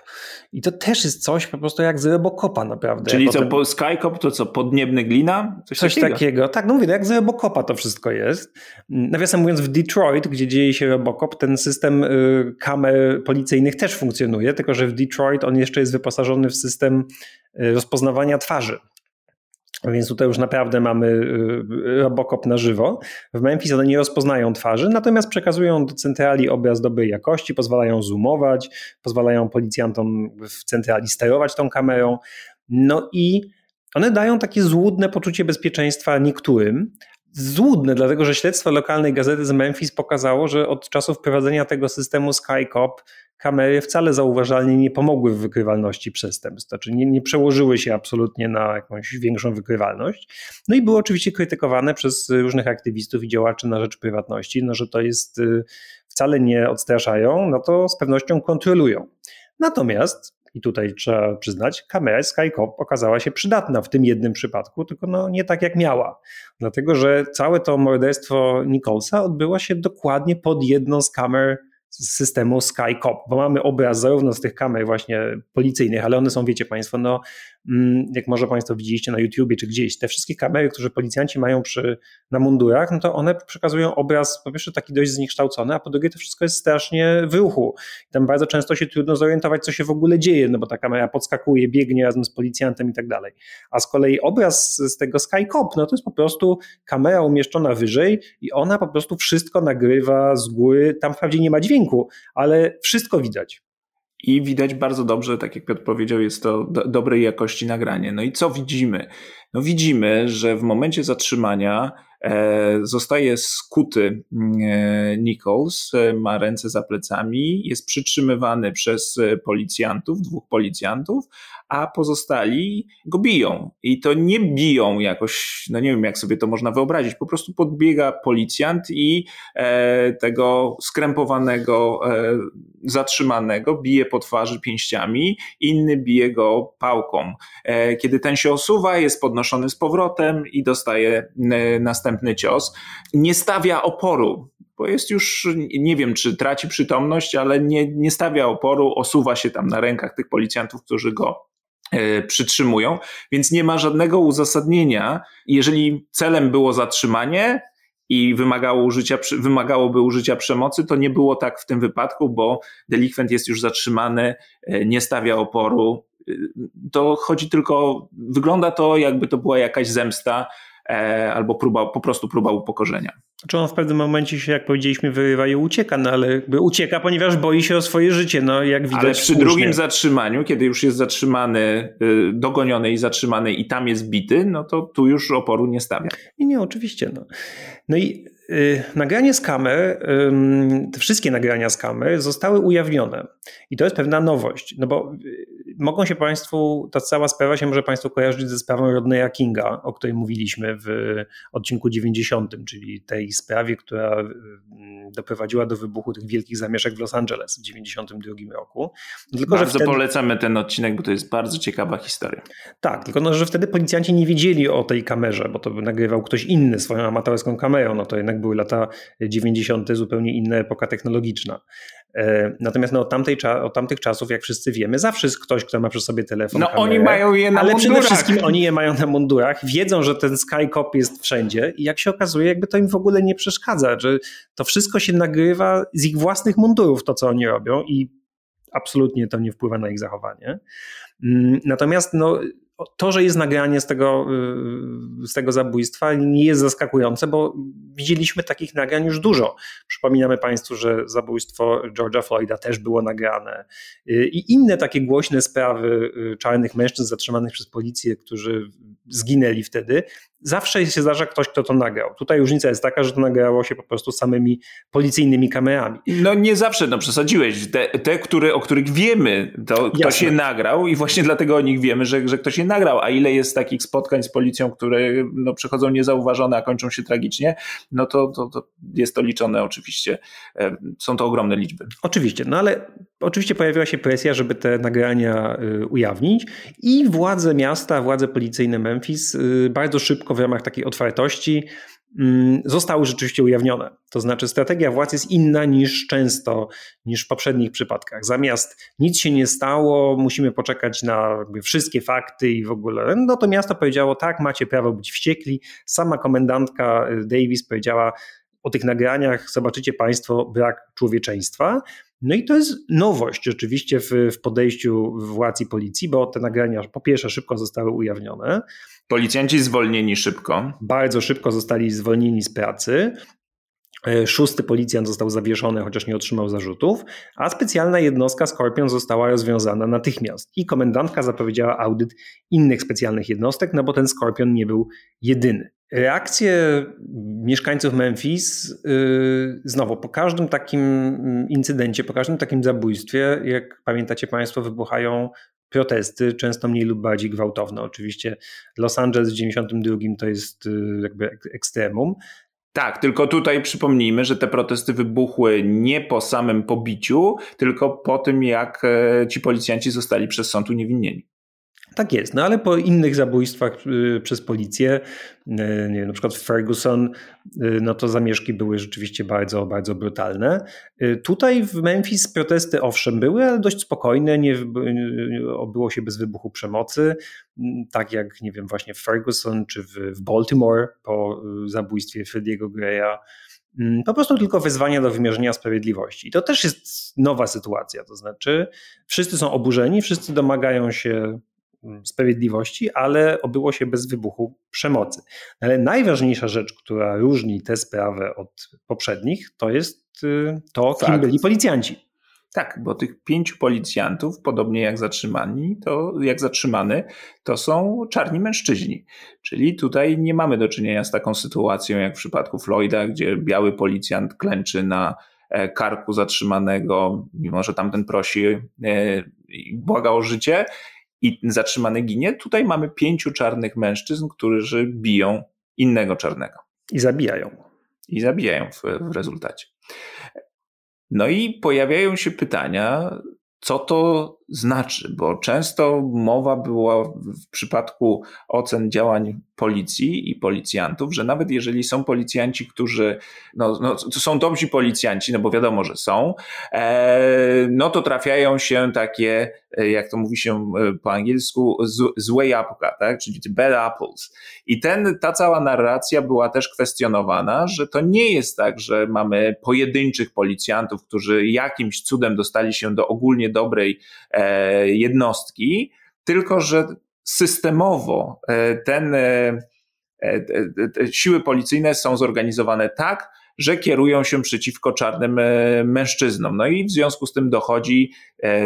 i to też jest coś po prostu jak z Robocopa naprawdę. Czyli co, po SkyCop to co, podniebny glina? Coś, coś takiego. takiego. Tak, no mówię, jak z Robocopa to wszystko jest. Nawiasem mówiąc, w Detroit, gdzie dzieje się Robocop, ten system y, kamer policyjnych też funkcjonuje, tylko że w Detroit on jeszcze jest wyposażony w system y, rozpoznawania twarzy. Więc tutaj już naprawdę mamy y, Robocop na żywo. W Memphis one nie rozpoznają twarzy, natomiast przekazują do centrali obraz dobrej jakości, pozwalają zoomować, pozwalają policjantom w centrali sterować tą kamerą. No i one dają takie złudne poczucie bezpieczeństwa niektórym, złudne, dlatego że śledztwo lokalnej gazety z Memphis pokazało, że od czasu wprowadzenia tego systemu SkyCop kamery wcale zauważalnie nie pomogły w wykrywalności przestępstw, znaczy nie, nie przełożyły się absolutnie na jakąś większą wykrywalność. No i były oczywiście krytykowane przez różnych aktywistów i działaczy na rzecz prywatności, no że to jest y, wcale nie odstraszają, no to z pewnością kontrolują. Natomiast i tutaj trzeba przyznać, kamera SkyCop okazała się przydatna w tym jednym przypadku, tylko no nie tak jak miała. Dlatego, że całe to morderstwo Nicholsa odbyło się dokładnie pod jedną z kamer systemu SkyCop, bo mamy obraz zarówno z tych kamer właśnie policyjnych, ale one są, wiecie Państwo, no Mm, jak może Państwo widzieliście na YouTubie czy gdzieś, te wszystkie kamery, które policjanci mają przy, na mundurach, no to one przekazują obraz po pierwsze taki dość zniekształcony, a po drugie to wszystko jest strasznie w ruchu. Tam bardzo często się trudno zorientować, co się w ogóle dzieje, no bo ta kamera podskakuje, biegnie razem z policjantem i tak dalej. A z kolei obraz z tego SkyCop, no to jest po prostu kamera umieszczona wyżej i ona po prostu wszystko nagrywa z góry. Tam wprawdzie nie ma dźwięku, ale wszystko widać. I widać bardzo dobrze, tak jak Piotr powiedział, jest to do, dobrej jakości nagranie. No i co widzimy? No widzimy, że w momencie zatrzymania zostaje skuty e, Nichols, e, ma ręce za plecami, jest przytrzymywany przez e, policjantów, dwóch policjantów, a pozostali go biją. I to nie biją jakoś, no nie wiem jak sobie to można wyobrazić, po prostu podbiega policjant i e, tego skrępowanego, e, zatrzymanego bije po twarzy pięściami, inny bije go pałką. E, kiedy ten się osuwa, jest podnoszony z powrotem i dostaje e, następny cios. Nie stawia oporu, bo jest już, nie wiem, czy traci przytomność, ale nie, nie stawia oporu, osuwa się tam na rękach tych policjantów, którzy go E, przytrzymują, więc nie ma żadnego uzasadnienia. Jeżeli celem było zatrzymanie i wymagało użycia, wymagałoby użycia przemocy, to nie było tak w tym wypadku, bo delikwent jest już zatrzymany, e, nie stawia oporu. E, to chodzi tylko, wygląda to jakby to była jakaś zemsta albo próba, po prostu próba upokorzenia. Czy on w pewnym momencie się, jak powiedzieliśmy, wyrywa i ucieka, no ale jakby ucieka, ponieważ boi się o swoje życie, no jak widać. Ale przy słusznie. drugim zatrzymaniu, kiedy już jest zatrzymany, y, dogoniony i zatrzymany i tam jest bity, no to tu już oporu nie stawia. Nie, nie, oczywiście. No, no i Y, nagranie z kamer, te wszystkie nagrania z kamer zostały ujawnione. I to jest pewna nowość, no bo y, mogą się Państwu, ta cała sprawa się może Państwu kojarzyć ze sprawą Rodneya Kinga, o której mówiliśmy w odcinku 90, czyli tej sprawie, która doprowadziła do wybuchu tych wielkich zamieszek w Los Angeles w 92 roku. Tylko, bardzo że wtedy... polecamy ten odcinek, bo to jest bardzo ciekawa historia. Tak, tylko no, że wtedy policjanci nie wiedzieli o tej kamerze, bo to nagrywał ktoś inny swoją amatorską kamerą, no to jednak były lata 90. zupełnie inna epoka technologiczna. E, natomiast no, od, tamtej, od tamtych czasów, jak wszyscy wiemy, zawsze jest ktoś, kto ma przy sobie telefon. No kamerę, oni mają je na ale mundurach. Ale przede wszystkim oni je mają na mundurach, wiedzą, że ten Skycop jest wszędzie i jak się okazuje, jakby to im w ogóle nie przeszkadza, że to wszystko się nagrywa z ich własnych mundurów, to co oni robią i absolutnie to nie wpływa na ich zachowanie. Mm, natomiast no, to, że jest nagranie z tego, y, z tego zabójstwa, nie jest zaskakujące, bo widzieliśmy takich nagrań już dużo. Przypominamy Państwu, że zabójstwo George'a Floyda też było nagrane y, i inne takie głośne sprawy y, czarnych mężczyzn zatrzymanych przez policję, którzy zginęli wtedy, zawsze się zdarza ktoś, kto to nagrał. Tutaj różnica jest taka, że to nagrało się po prostu samymi policyjnymi kamerami. No nie zawsze, no przesadziłeś. Te, te które, o których wiemy, to kto się nagrał i właśnie dlatego o nich wiemy, że, że ktoś się nagrał. A ile jest takich spotkań z policją, które no, przechodzą niezauważone, a kończą się tragicznie, no to, to, to jest to liczone oczywiście. E, są to ogromne liczby. Oczywiście, no ale oczywiście pojawiła się presja, żeby te nagrania y, ujawnić i władze miasta, władze policyjne Memphis y, bardzo szybko w ramach takiej otwartości mm, zostały rzeczywiście ujawnione. To znaczy strategia władz jest inna niż często, niż w poprzednich przypadkach. Zamiast nic się nie stało, musimy poczekać na wszystkie fakty i w ogóle, no to miasto powiedziało tak, macie prawo być wściekli. Sama komendantka y, Davis powiedziała o tych nagraniach, zobaczycie Państwo brak człowieczeństwa. No i to jest nowość rzeczywiście w, w podejściu władz i policji, bo te nagrania po pierwsze szybko zostały ujawnione. Policjanci zwolnieni szybko. Bardzo szybko zostali zwolnieni z pracy. E, szósty policjant został zawieszony, chociaż nie otrzymał zarzutów, a specjalna jednostka Scorpion została rozwiązana natychmiast. I komendantka zapowiedziała audyt innych specjalnych jednostek, no bo ten Scorpion nie był jedyny. Reakcje mieszkańców Memphis, yy, znowu po każdym takim incydencie, po każdym takim zabójstwie, jak pamiętacie Państwo, wybuchają protesty, często mniej lub bardziej gwałtowne. Oczywiście Los Angeles w 92 to jest yy, jakby ekstremum. Tak, tylko tutaj przypomnijmy, że te protesty wybuchły nie po samym pobiciu, tylko po tym, jak e, ci policjanci zostali przez sąd uniewinnieni. Tak jest, no ale po innych zabójstwach y, przez policję, y, nie wiem, na przykład w Ferguson, y, no to zamieszki były rzeczywiście bardzo, bardzo brutalne. Tutaj w Memphis protesty owszem były, ale dość spokojne, nie obyło się bez wybuchu przemocy, tak jak, nie wiem, właśnie w Ferguson czy w, Baltimore po zabójstwie Frediego Greya. Po prostu tylko wezwania do wymierzenia sprawiedliwości. I to też jest nowa sytuacja, to znaczy wszyscy są oburzeni, wszyscy domagają się Mm, sprawiedliwości, ale obyło się bez wybuchu przemocy. Ale najważniejsza rzecz, która różni tę sprawę od poprzednich, to jest y, to, kim byli policjanci. Tak, bo tych pięciu policjantów, podobnie jak zatrzymani, to jak zatrzymany, to są czarni mężczyźni. Czyli tutaj nie mamy do czynienia z taką sytuacją jak w przypadku Floyda, gdzie biały policjant klęczy na e, karku zatrzymanego, mimo że tamten prosi e, i błaga o życie i zatrzymany ginie. Tutaj mamy pięciu czarnych mężczyzn, którzy biją innego czarnego. I zabijają. I zabijają w, w rezultacie. No i pojawiają się pytania, co to znaczy, bo często mowa była w przypadku ocen działań policji i policjantów, że nawet jeżeli są policjanci, którzy no, no, są dobrzy policjanci, no bo wiadomo, że są, e, no to trafiają się takie, e, jak to mówi się e, po angielsku, złe jabłka, tak? czyli bad apples. I ten, ta cała narracja była też kwestionowana, że to nie jest tak, że mamy pojedynczych policjantów, którzy jakimś cudem dostali się do ogólnie dobrej E, jednostki, tylko że systemowo e, ten, e, siły policyjne są zorganizowane tak, że kierują się przeciwko czarnym mężczyznom. No i w związku z tym dochodzi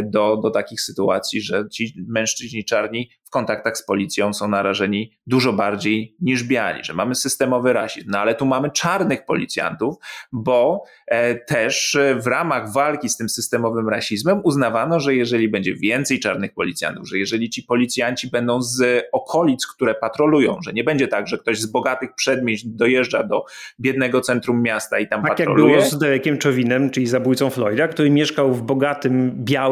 do, do takich sytuacji, że ci mężczyźni czarni kontaktach z policją są narażeni dużo bardziej niż biali, że mamy systemowy rasizm. No ale tu mamy czarnych policjantów, bo e, też w ramach walki z tym systemowym rasizmem uznawano, że jeżeli będzie więcej czarnych policjantów, że jeżeli ci policjanci będą z okolic, które patrolują, że nie będzie tak, że ktoś z bogatych przedmieść dojeżdża do biednego centrum miasta i tam tak patroluje. Tak jak było z Derekiem Czowinem, czyli zabójcą Floyda, który mieszkał w bogatym, białym,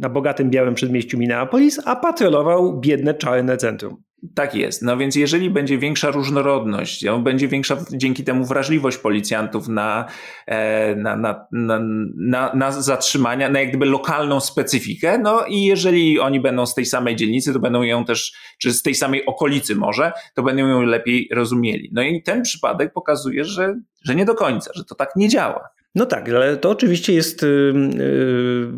na bogatym białym przedmieściu Minneapolis, a patrolował biedny jedne czarne centrum. Tak jest. No więc jeżeli będzie większa różnorodność, będzie większa dzięki temu wrażliwość policjantów na, e, na, na, na, na, na zatrzymania, na jak gdyby lokalną specyfikę, no i jeżeli oni będą z tej samej dzielnicy, to będą ją też, czy z tej samej okolicy może, to będą ją lepiej rozumieli. No i ten przypadek pokazuje, że, że nie do końca, że to tak nie działa. No tak, ale to oczywiście jest yy,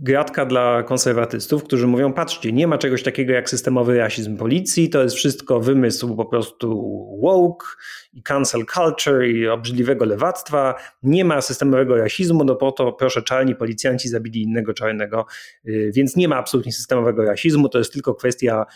gratka dla konserwatystów, którzy mówią: patrzcie, nie ma czegoś takiego jak systemowy rasizm policji, to jest wszystko wymysł po prostu woke i cancel culture i obrzydliwego lewactwa. Nie ma systemowego rasizmu, no po to proszę, czarni policjanci zabili innego czarnego, yy, więc nie ma absolutnie systemowego rasizmu, to jest tylko kwestia,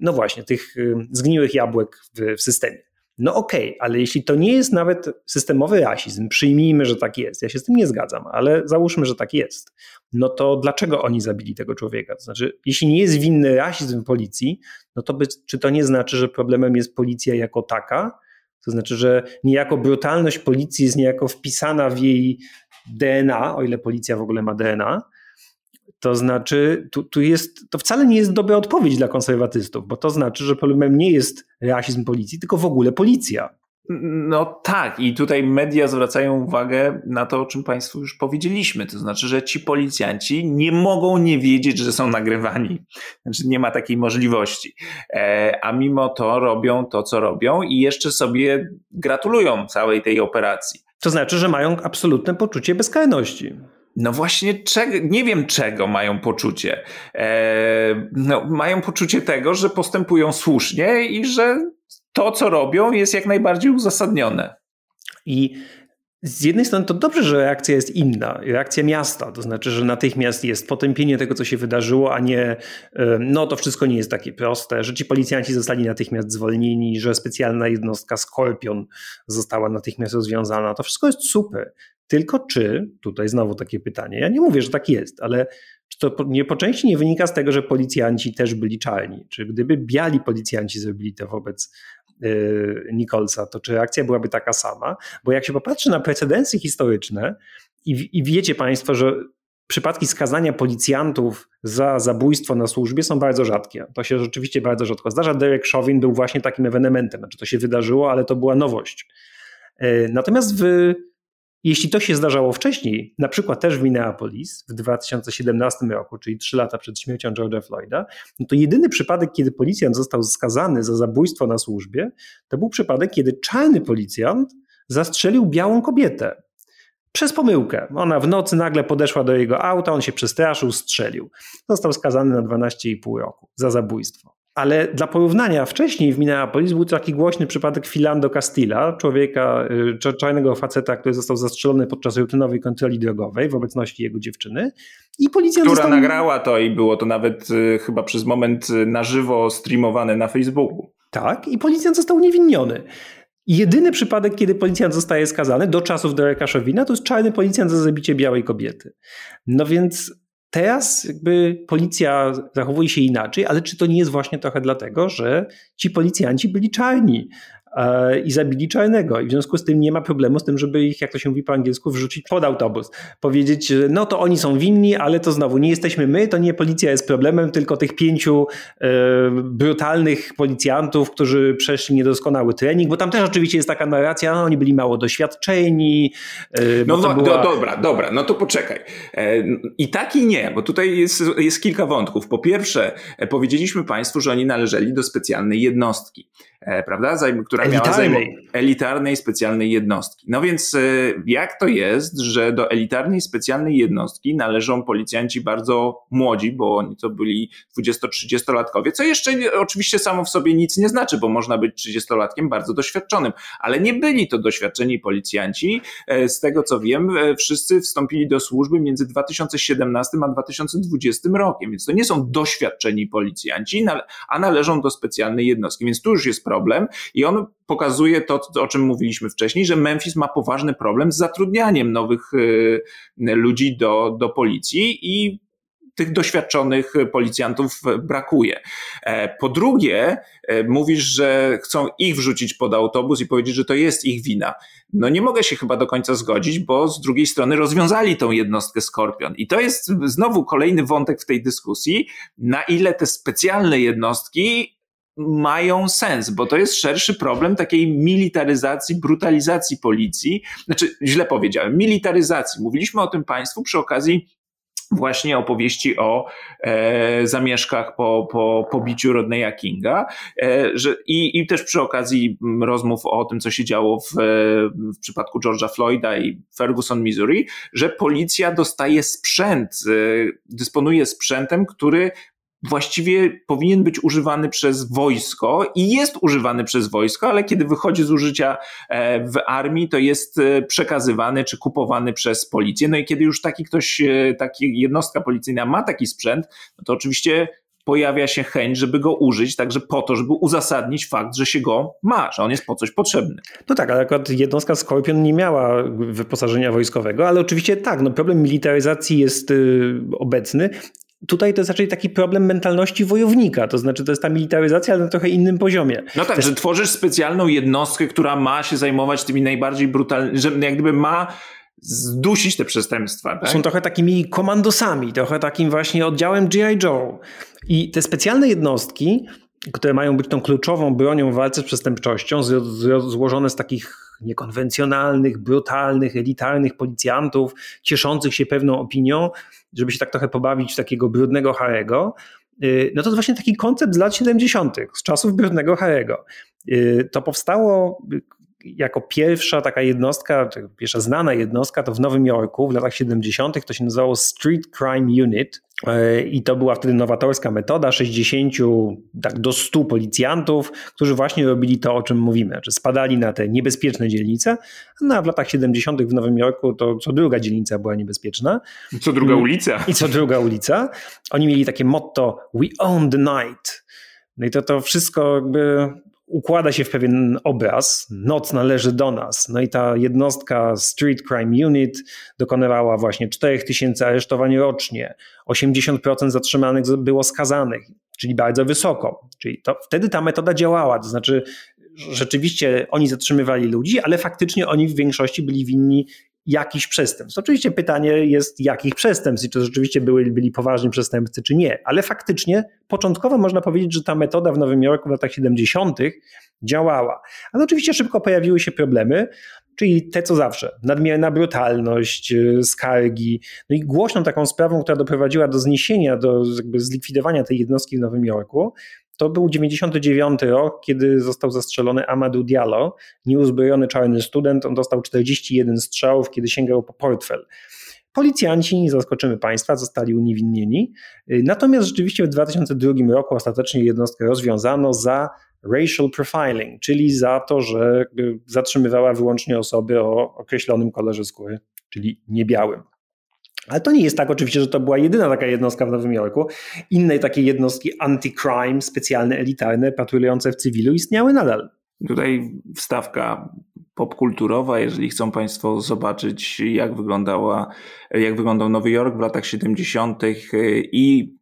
no właśnie, tych zgniłych jabłek w systemie. No okej, okay, ale jeśli to nie jest nawet systemowy rasizm, przyjmijmy, że tak jest, ja się z tym nie zgadzam, ale załóżmy, że tak jest, no to dlaczego oni zabili tego człowieka? To znaczy, jeśli nie jest winny rasizm policji, no to by, czy to nie znaczy, że problemem jest policja jako taka? To znaczy, że niejako brutalność policji jest niejako wpisana w jej DNA, o ile policja w ogóle ma DNA, to znaczy, tu, tu jest, to wcale nie jest dobra odpowiedź dla konserwatystów, bo to znaczy, że problemem nie jest rasizm policji, tylko w ogóle policja. No tak, i tutaj media zwracają uwagę na to, o czym Państwu już powiedzieliśmy. To znaczy, że ci policjanci nie mogą nie wiedzieć, że są nagrywani. Znaczy, nie ma takiej możliwości. E, a mimo to robią to, co robią i jeszcze sobie gratulują całej tej operacji. To znaczy, że mają absolutne poczucie bezkarności. No właśnie, czego, nie wiem czego mają poczucie. E, no, mają poczucie tego, że postępują słusznie i że to, co robią, jest jak najbardziej uzasadnione. I z jednej strony to dobrze, że reakcja jest inna, reakcja miasta, to znaczy, że natychmiast jest potępienie tego, co się wydarzyło, a nie no to wszystko nie jest takie proste, że ci policjanci zostali natychmiast zwolnieni, że specjalna jednostka Skorpion została natychmiast rozwiązana. To wszystko jest super. Tylko czy, tutaj znowu takie pytanie, ja nie mówię, że tak jest, ale czy to nie po części nie wynika z tego, że policjanci też byli czarni? Czy gdyby biali policjanci zrobili to wobec Nicholsa, to czy reakcja byłaby taka sama? Bo jak się popatrzy na precedensy historyczne i, i wiecie Państwo, że przypadki skazania policjantów za zabójstwo na służbie są bardzo rzadkie. To się rzeczywiście bardzo rzadko zdarza. Derek Chauvin był właśnie takim ewenementem. Znaczy to się wydarzyło, ale to była nowość. Y, natomiast w jeśli to się zdarzało wcześniej, na przykład też w Minneapolis w 2017 roku, czyli trzy lata przed śmiercią George'a Floyda, no to jedyny przypadek, kiedy policjant został skazany za zabójstwo na służbie, to był przypadek, kiedy czarny policjant zastrzelił białą kobietę. Przez pomyłkę. Ona w nocy nagle podeszła do jego auta, on się przestraszył, strzelił. Został skazany na 12,5 roku za zabójstwo. Ale dla porównania, wcześniej w Minneapolis był taki głośny przypadek Philando Castilla, człowieka, y, czarnego faceta, który został zastrzelony podczas rutynowej kontroli drogowej w obecności jego dziewczyny. I policja Która został... nagrała to i było to nawet y, chyba przez moment y, na żywo streamowane na Facebooku. Tak, i policjant został uniewinniony. Jedyny przypadek, kiedy policjant zostaje skazany do czasów Dereka Chauvina, to jest czarny policjant za zabicie białej kobiety. No więc Teraz jakby policja zachowuje się inaczej, ale czy to nie jest właśnie trochę dlatego, że ci policjanci byli czarni? E, i zabili czarnego. I w związku z tym nie ma problemu z tym, żeby ich, jak to się mówi po angielsku, wrzucić pod autobus. Powiedzieć, no to oni są winni, ale to znowu nie jesteśmy my, to nie policja jest problemem, tylko tych pięciu e, brutalnych policjantów, którzy przeszli niedoskonały trening, bo tam też oczywiście jest taka narracja, no oni byli mało doświadczeni. E, no, no była... do, dobra, dobra, no to poczekaj. E, I tak i nie, bo tutaj jest, jest kilka wątków. Po pierwsze, powiedzieliśmy Państwu, że oni należeli do specjalnej jednostki. E, prawda? która miała zajmować elitarnej specjalnej jednostki. No więc e, jak to jest, że do elitarnej specjalnej jednostki należą policjanci bardzo młodzi, bo oni to byli 20-30-latkowie, co jeszcze oczywiście samo w sobie nic nie znaczy, bo można być 30-latkiem bardzo doświadczonym, ale nie byli to doświadczeni policjanci. E, z tego co wiem, wszyscy wstąpili do służby między 2017 a 2020 rokiem, więc to nie są doświadczeni policjanci, a należą do specjalnej jednostki, więc tu już jest problem i on pokazuje to, o czym mówiliśmy wcześniej, że Memphis ma poważny problem z zatrudnianiem nowych y, ludzi do, do policji i tych doświadczonych policjantów brakuje. E, po drugie, e, mówisz, że chcą ich wrzucić pod autobus i powiedzieć, że to jest ich wina. No nie mogę się chyba do końca zgodzić, bo z drugiej strony rozwiązali tą jednostkę Skorpion. I to jest znowu kolejny wątek w tej dyskusji, na ile te specjalne jednostki mają sens, bo to jest szerszy problem takiej militaryzacji, brutalizacji policji. Znaczy, źle powiedziałem, militaryzacji. Mówiliśmy o tym Państwu przy okazji właśnie opowieści o e, zamieszkach po, po pobiciu Rodneya Kinga e, że, i, i też przy okazji rozmów o tym, co się działo w, w przypadku George'a Floyda i Ferguson, Missouri, że policja dostaje sprzęt, e, dysponuje sprzętem, który właściwie powinien być używany przez wojsko i jest używany przez wojsko, ale kiedy wychodzi z użycia e, w armii, to jest e, przekazywany czy kupowany przez policję. No i kiedy już taki ktoś, e, taki jednostka policyjna ma taki sprzęt, no to oczywiście pojawia się chęć, żeby go użyć, także po to, żeby uzasadnić fakt, że się go ma, że on jest po coś potrzebny. No tak, ale akurat jednostka Skorpion nie miała wyposażenia wojskowego, ale oczywiście tak, no problem militaryzacji jest y, obecny Tutaj to jest raczej taki problem mentalności wojownika, to znaczy to jest ta militaryzacja, ale na trochę innym poziomie. No tak, że tworzysz specjalną jednostkę, która ma się zajmować tymi najbardziej brutalnymi, że jak gdyby ma zdusić te przestępstwa. Tak? Są trochę takimi komandosami, trochę takim właśnie oddziałem G.I. Joe. I te specjalne jednostki, które mają być tą kluczową bronią w walce z przestępczością, złożone z takich niekonwencjonalnych, brutalnych, elitarnych policjantów, cieszących się pewną opinią, żeby się tak trochę pobawić w takiego brudnego Harego, y, no to jest właśnie taki koncept z lat 70., z czasów brudnego Harego. Y, to powstało jako pierwsza taka jednostka, pierwsza znana jednostka, to w Nowym Jorku w latach 70. to się nazywało Street Crime Unit. E, I to była wtedy nowatorska metoda 60 tak do 100 policjantów, którzy właśnie robili to, o czym mówimy, że spadali na te niebezpieczne dzielnice. No a w latach 70. w Nowym Jorku to co druga dzielnica była niebezpieczna. Co druga mm. ulica. I co druga ulica. Oni mieli takie motto: We own the night. No i to, to wszystko jakby układa się w pewien obraz. Noc należy do nas. No i ta jednostka Street Crime Unit dokonywała właśnie 4000 aresztowań rocznie. 80% zatrzymanych było skazanych, czyli bardzo wysoko. Czyli to, wtedy ta metoda działała. To znaczy, rzeczywiście oni zatrzymywali ludzi, ale faktycznie oni w większości byli winni jakichś przestępstw. Oczywiście pytanie jest, jakich przestępstw i czy rzeczywiście byli, byli poważni przestępcy, czy nie, ale faktycznie początkowo można powiedzieć, że ta metoda w Nowym Jorku w latach 70. działała. Ale oczywiście szybko pojawiły się problemy, czyli te co zawsze, nadmierna brutalność, y, skargi. No i głośną taką sprawą, która doprowadziła do zniesienia, do zlikwidowania tej jednostki w Nowym Jorku, to był 99 rok, kiedy został zastrzelony Amadou Diallo, nieuzbrojony czarny student. On dostał 41 strzałów, kiedy sięgał po portfel. Policjanci, zaskoczymy Państwa, zostali uniewinnieni. Natomiast rzeczywiście w 2002 roku ostatecznie jednostkę rozwiązano za racial profiling, czyli za to, że zatrzymywała wyłącznie osoby o określonym kolorze skóry, czyli niebiałym. Ale to nie jest tak oczywiście, że to była jedyna taka jednostka w Nowym Jorku. Inne takie jednostki anti-crime, specjalne, elitarne, patrolujące w cywilu istniały nadal. Tutaj wstawka popkulturowa, jeżeli chcą Państwo zobaczyć, jak wyglądała, jak wyglądał Nowy Jork w latach 70. i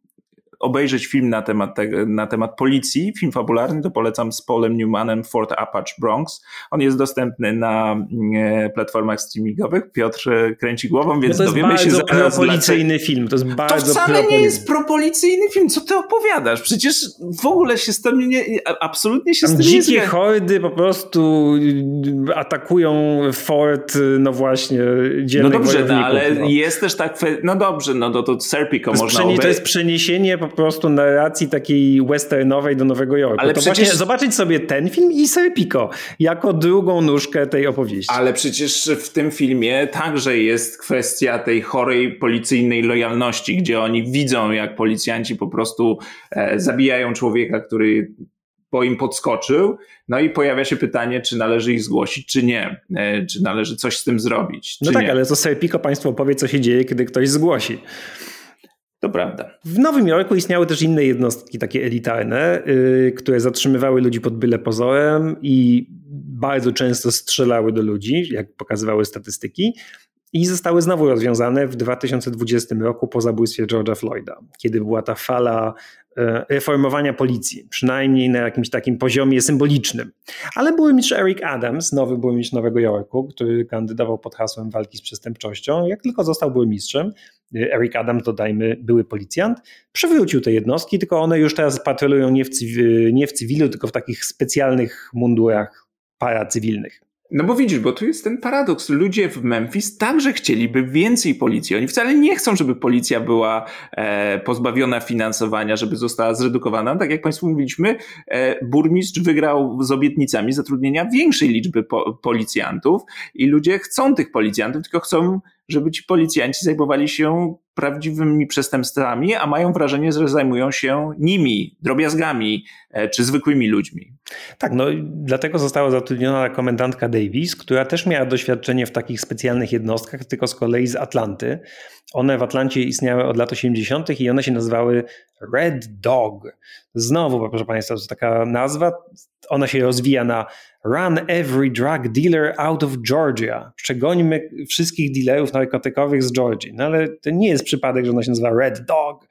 obejrzeć film na temat, te, na temat policji, film fabularny, to polecam z Polem Newmanem Fort Apache Bronx. On jest dostępny na e, platformach streamingowych. Piotr kręci głową, więc no dowiemy się zaraz. To jest propolicjny film. To jest bardzo To wcale nie jest propolicyjny film. Co ty opowiadasz? Przecież w ogóle się z tym nie, absolutnie się Tam z tym dzikie nie hordy po prostu atakują fort, no właśnie, dzielnych No dobrze, no, ale no. jest też tak, no dobrze, no to, to Serpico to można To jest przeniesienie po prostu narracji takiej westernowej do Nowego Jorku. Ale to przecież... zobaczyć sobie ten film i Serpico jako drugą nóżkę tej opowieści. Ale przecież w tym filmie także jest kwestia tej chorej policyjnej lojalności, gdzie oni widzą, jak policjanci po prostu e, zabijają człowieka, który bo im podskoczył. No i pojawia się pytanie, czy należy ich zgłosić, czy nie. E, czy należy coś z tym zrobić. No tak, nie. ale to Serpico państwo powie, co się dzieje, kiedy ktoś zgłosi. To prawda. W Nowym Jorku istniały też inne jednostki takie elitarne, yy, które zatrzymywały ludzi pod byle pozorem i bardzo często strzelały do ludzi, jak pokazywały statystyki. I zostały znowu rozwiązane w 2020 roku po zabójstwie George'a Floyda, kiedy była ta fala reformowania policji, przynajmniej na jakimś takim poziomie symbolicznym. Ale burmistrz Eric Adams, nowy burmistrz Nowego Jorku, który kandydował pod hasłem walki z przestępczością, jak tylko został burmistrzem, e, Eric Adams, dodajmy, były policjant, przywrócił te jednostki, tylko one już teraz patrolują nie w, cywilu, nie w cywilu tylko w takich specjalnych mundurach paracywilnych. No bo widzisz, bo tu jest ten paradoks. Ludzie w Memphis także chcieliby więcej policji. Oni wcale nie chcą, żeby policja była e, pozbawiona finansowania, żeby została zredukowana. Tak jak Państwu mówiliśmy, e, burmistrz wygrał z obietnicami zatrudnienia większej liczby po, policjantów i ludzie chcą tych policjantów, tylko chcą żeby ci policjanci zajmowali się prawdziwymi przestępstwami, a mają wrażenie, że zajmują się nimi, drobiazgami e, czy zwykłymi ludźmi. Tak, no dlatego została zatrudniona komendantka Davis, która też miała doświadczenie w takich specjalnych jednostkach, tylko z kolei z Atlanty. One w Atlancie istniały od lat 80. i one się nazywały Red Dog. Znowu, proszę Państwa, to taka nazwa, ona się rozwija na Run every drug dealer out of Georgia. Przegońmy wszystkich dealerów narkotykowych z Georgii. No ale to nie jest przypadek, że ona się nazywa Red Dog,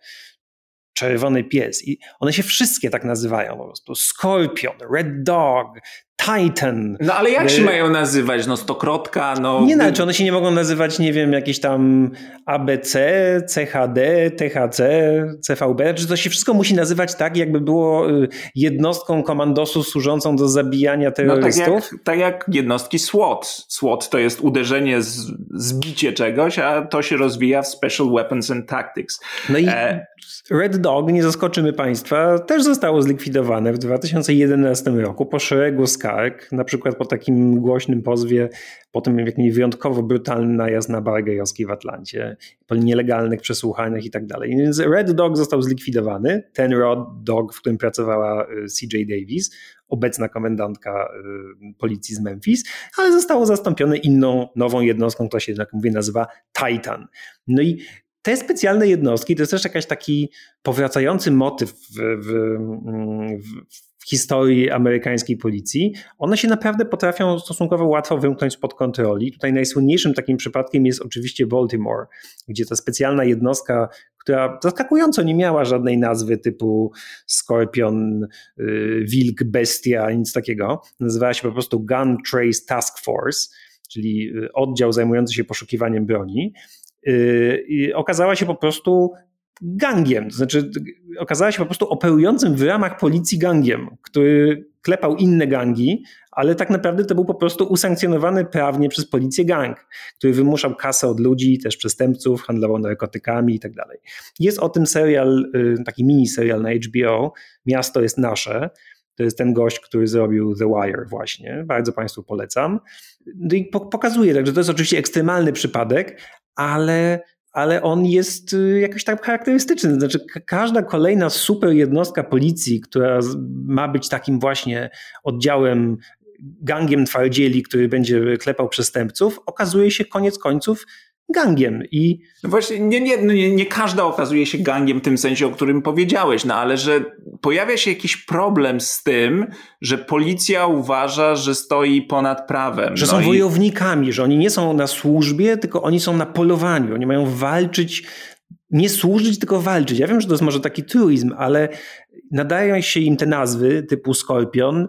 czerwony pies. I one się wszystkie tak nazywają po prostu. Scorpion, Red Dog, Titan. No ale jak się y, mają nazywać? No stokrotka, no... Nie no, czy one się nie mogą nazywać, nie wiem, jakieś tam ABC, CHD, THC, CVB, czy to się wszystko musi nazywać tak, jakby było y, jednostką komandosu służącą do zabijania terrorystów? No tak jak, tak jak jednostki SWAT. SWAT to jest uderzenie, z, zbicie czegoś, a to się rozwija w Special Weapons and Tactics. No i e... Red Dog, nie zaskoczymy Państwa, też zostało zlikwidowane w 2011 roku po szeregu skarg skarg, na przykład po takim głośnym pozwie, po tym jakiś wyjątkowo brutalny najazd na bar gejowski w Atlancie, po nielegalnych przesłuchaniach i tak dalej. Więc Red Dog został zlikwidowany, ten Red Dog, w którym pracowała y, CJ Davis, obecna komendantka y, policji z Memphis, ale zostało zastąpione inną, nową jednostką, która się, jak mówię, nazywa Titan. No i te specjalne jednostki to jest też jakiś taki powracający motyw w, w, w historii amerykańskiej policji, one się naprawdę potrafią stosunkowo łatwo wymknąć spod kontroli. Tutaj najsłynniejszym takim przypadkiem jest oczywiście Baltimore, gdzie ta specjalna jednostka, która zaskakująco nie miała żadnej nazwy typu Skorpion, y, Wilk, Bestia, nic takiego. Nazywała się po prostu Gun Trace Task Force, czyli y, oddział zajmujący się poszukiwaniem broni. Y, I okazała się po prostu gangiem, to znaczy okazała się po prostu operującym w ramach policji gangiem, który klepał inne gangi, ale tak naprawdę to był po prostu usankcjonowany prawnie przez policję gang, który wymuszał kasę od ludzi, też przestępców, handlował narkotykami i tak dalej. Jest o tym serial, y, taki mini serial na HBO, Miasto jest nasze. To jest ten gość, który zrobił The Wire właśnie. Bardzo Państwu polecam. No i pokazuje, także to jest oczywiście ekstremalny przypadek, ale ale on jest y, jakoś tak charakterystyczny. Znaczy, każda kolejna super jednostka policji, która ma być takim właśnie oddziałem, gangiem twardzieli, który będzie klepał przestępców, okazuje się koniec końców gangiem. I no właśnie, nie, nie, no nie, nie każda okazuje się gangiem w tym sensie, o którym powiedziałeś, no ale że pojawia się jakiś problem z tym, że policja uważa, że stoi ponad prawem. Że no są i... wojownikami, że oni nie są na służbie, tylko oni są na polowaniu. Oni mają walczyć nie służyć, tylko walczyć. Ja wiem, że to jest może taki truizm, ale nadają się im te nazwy typu Skorpion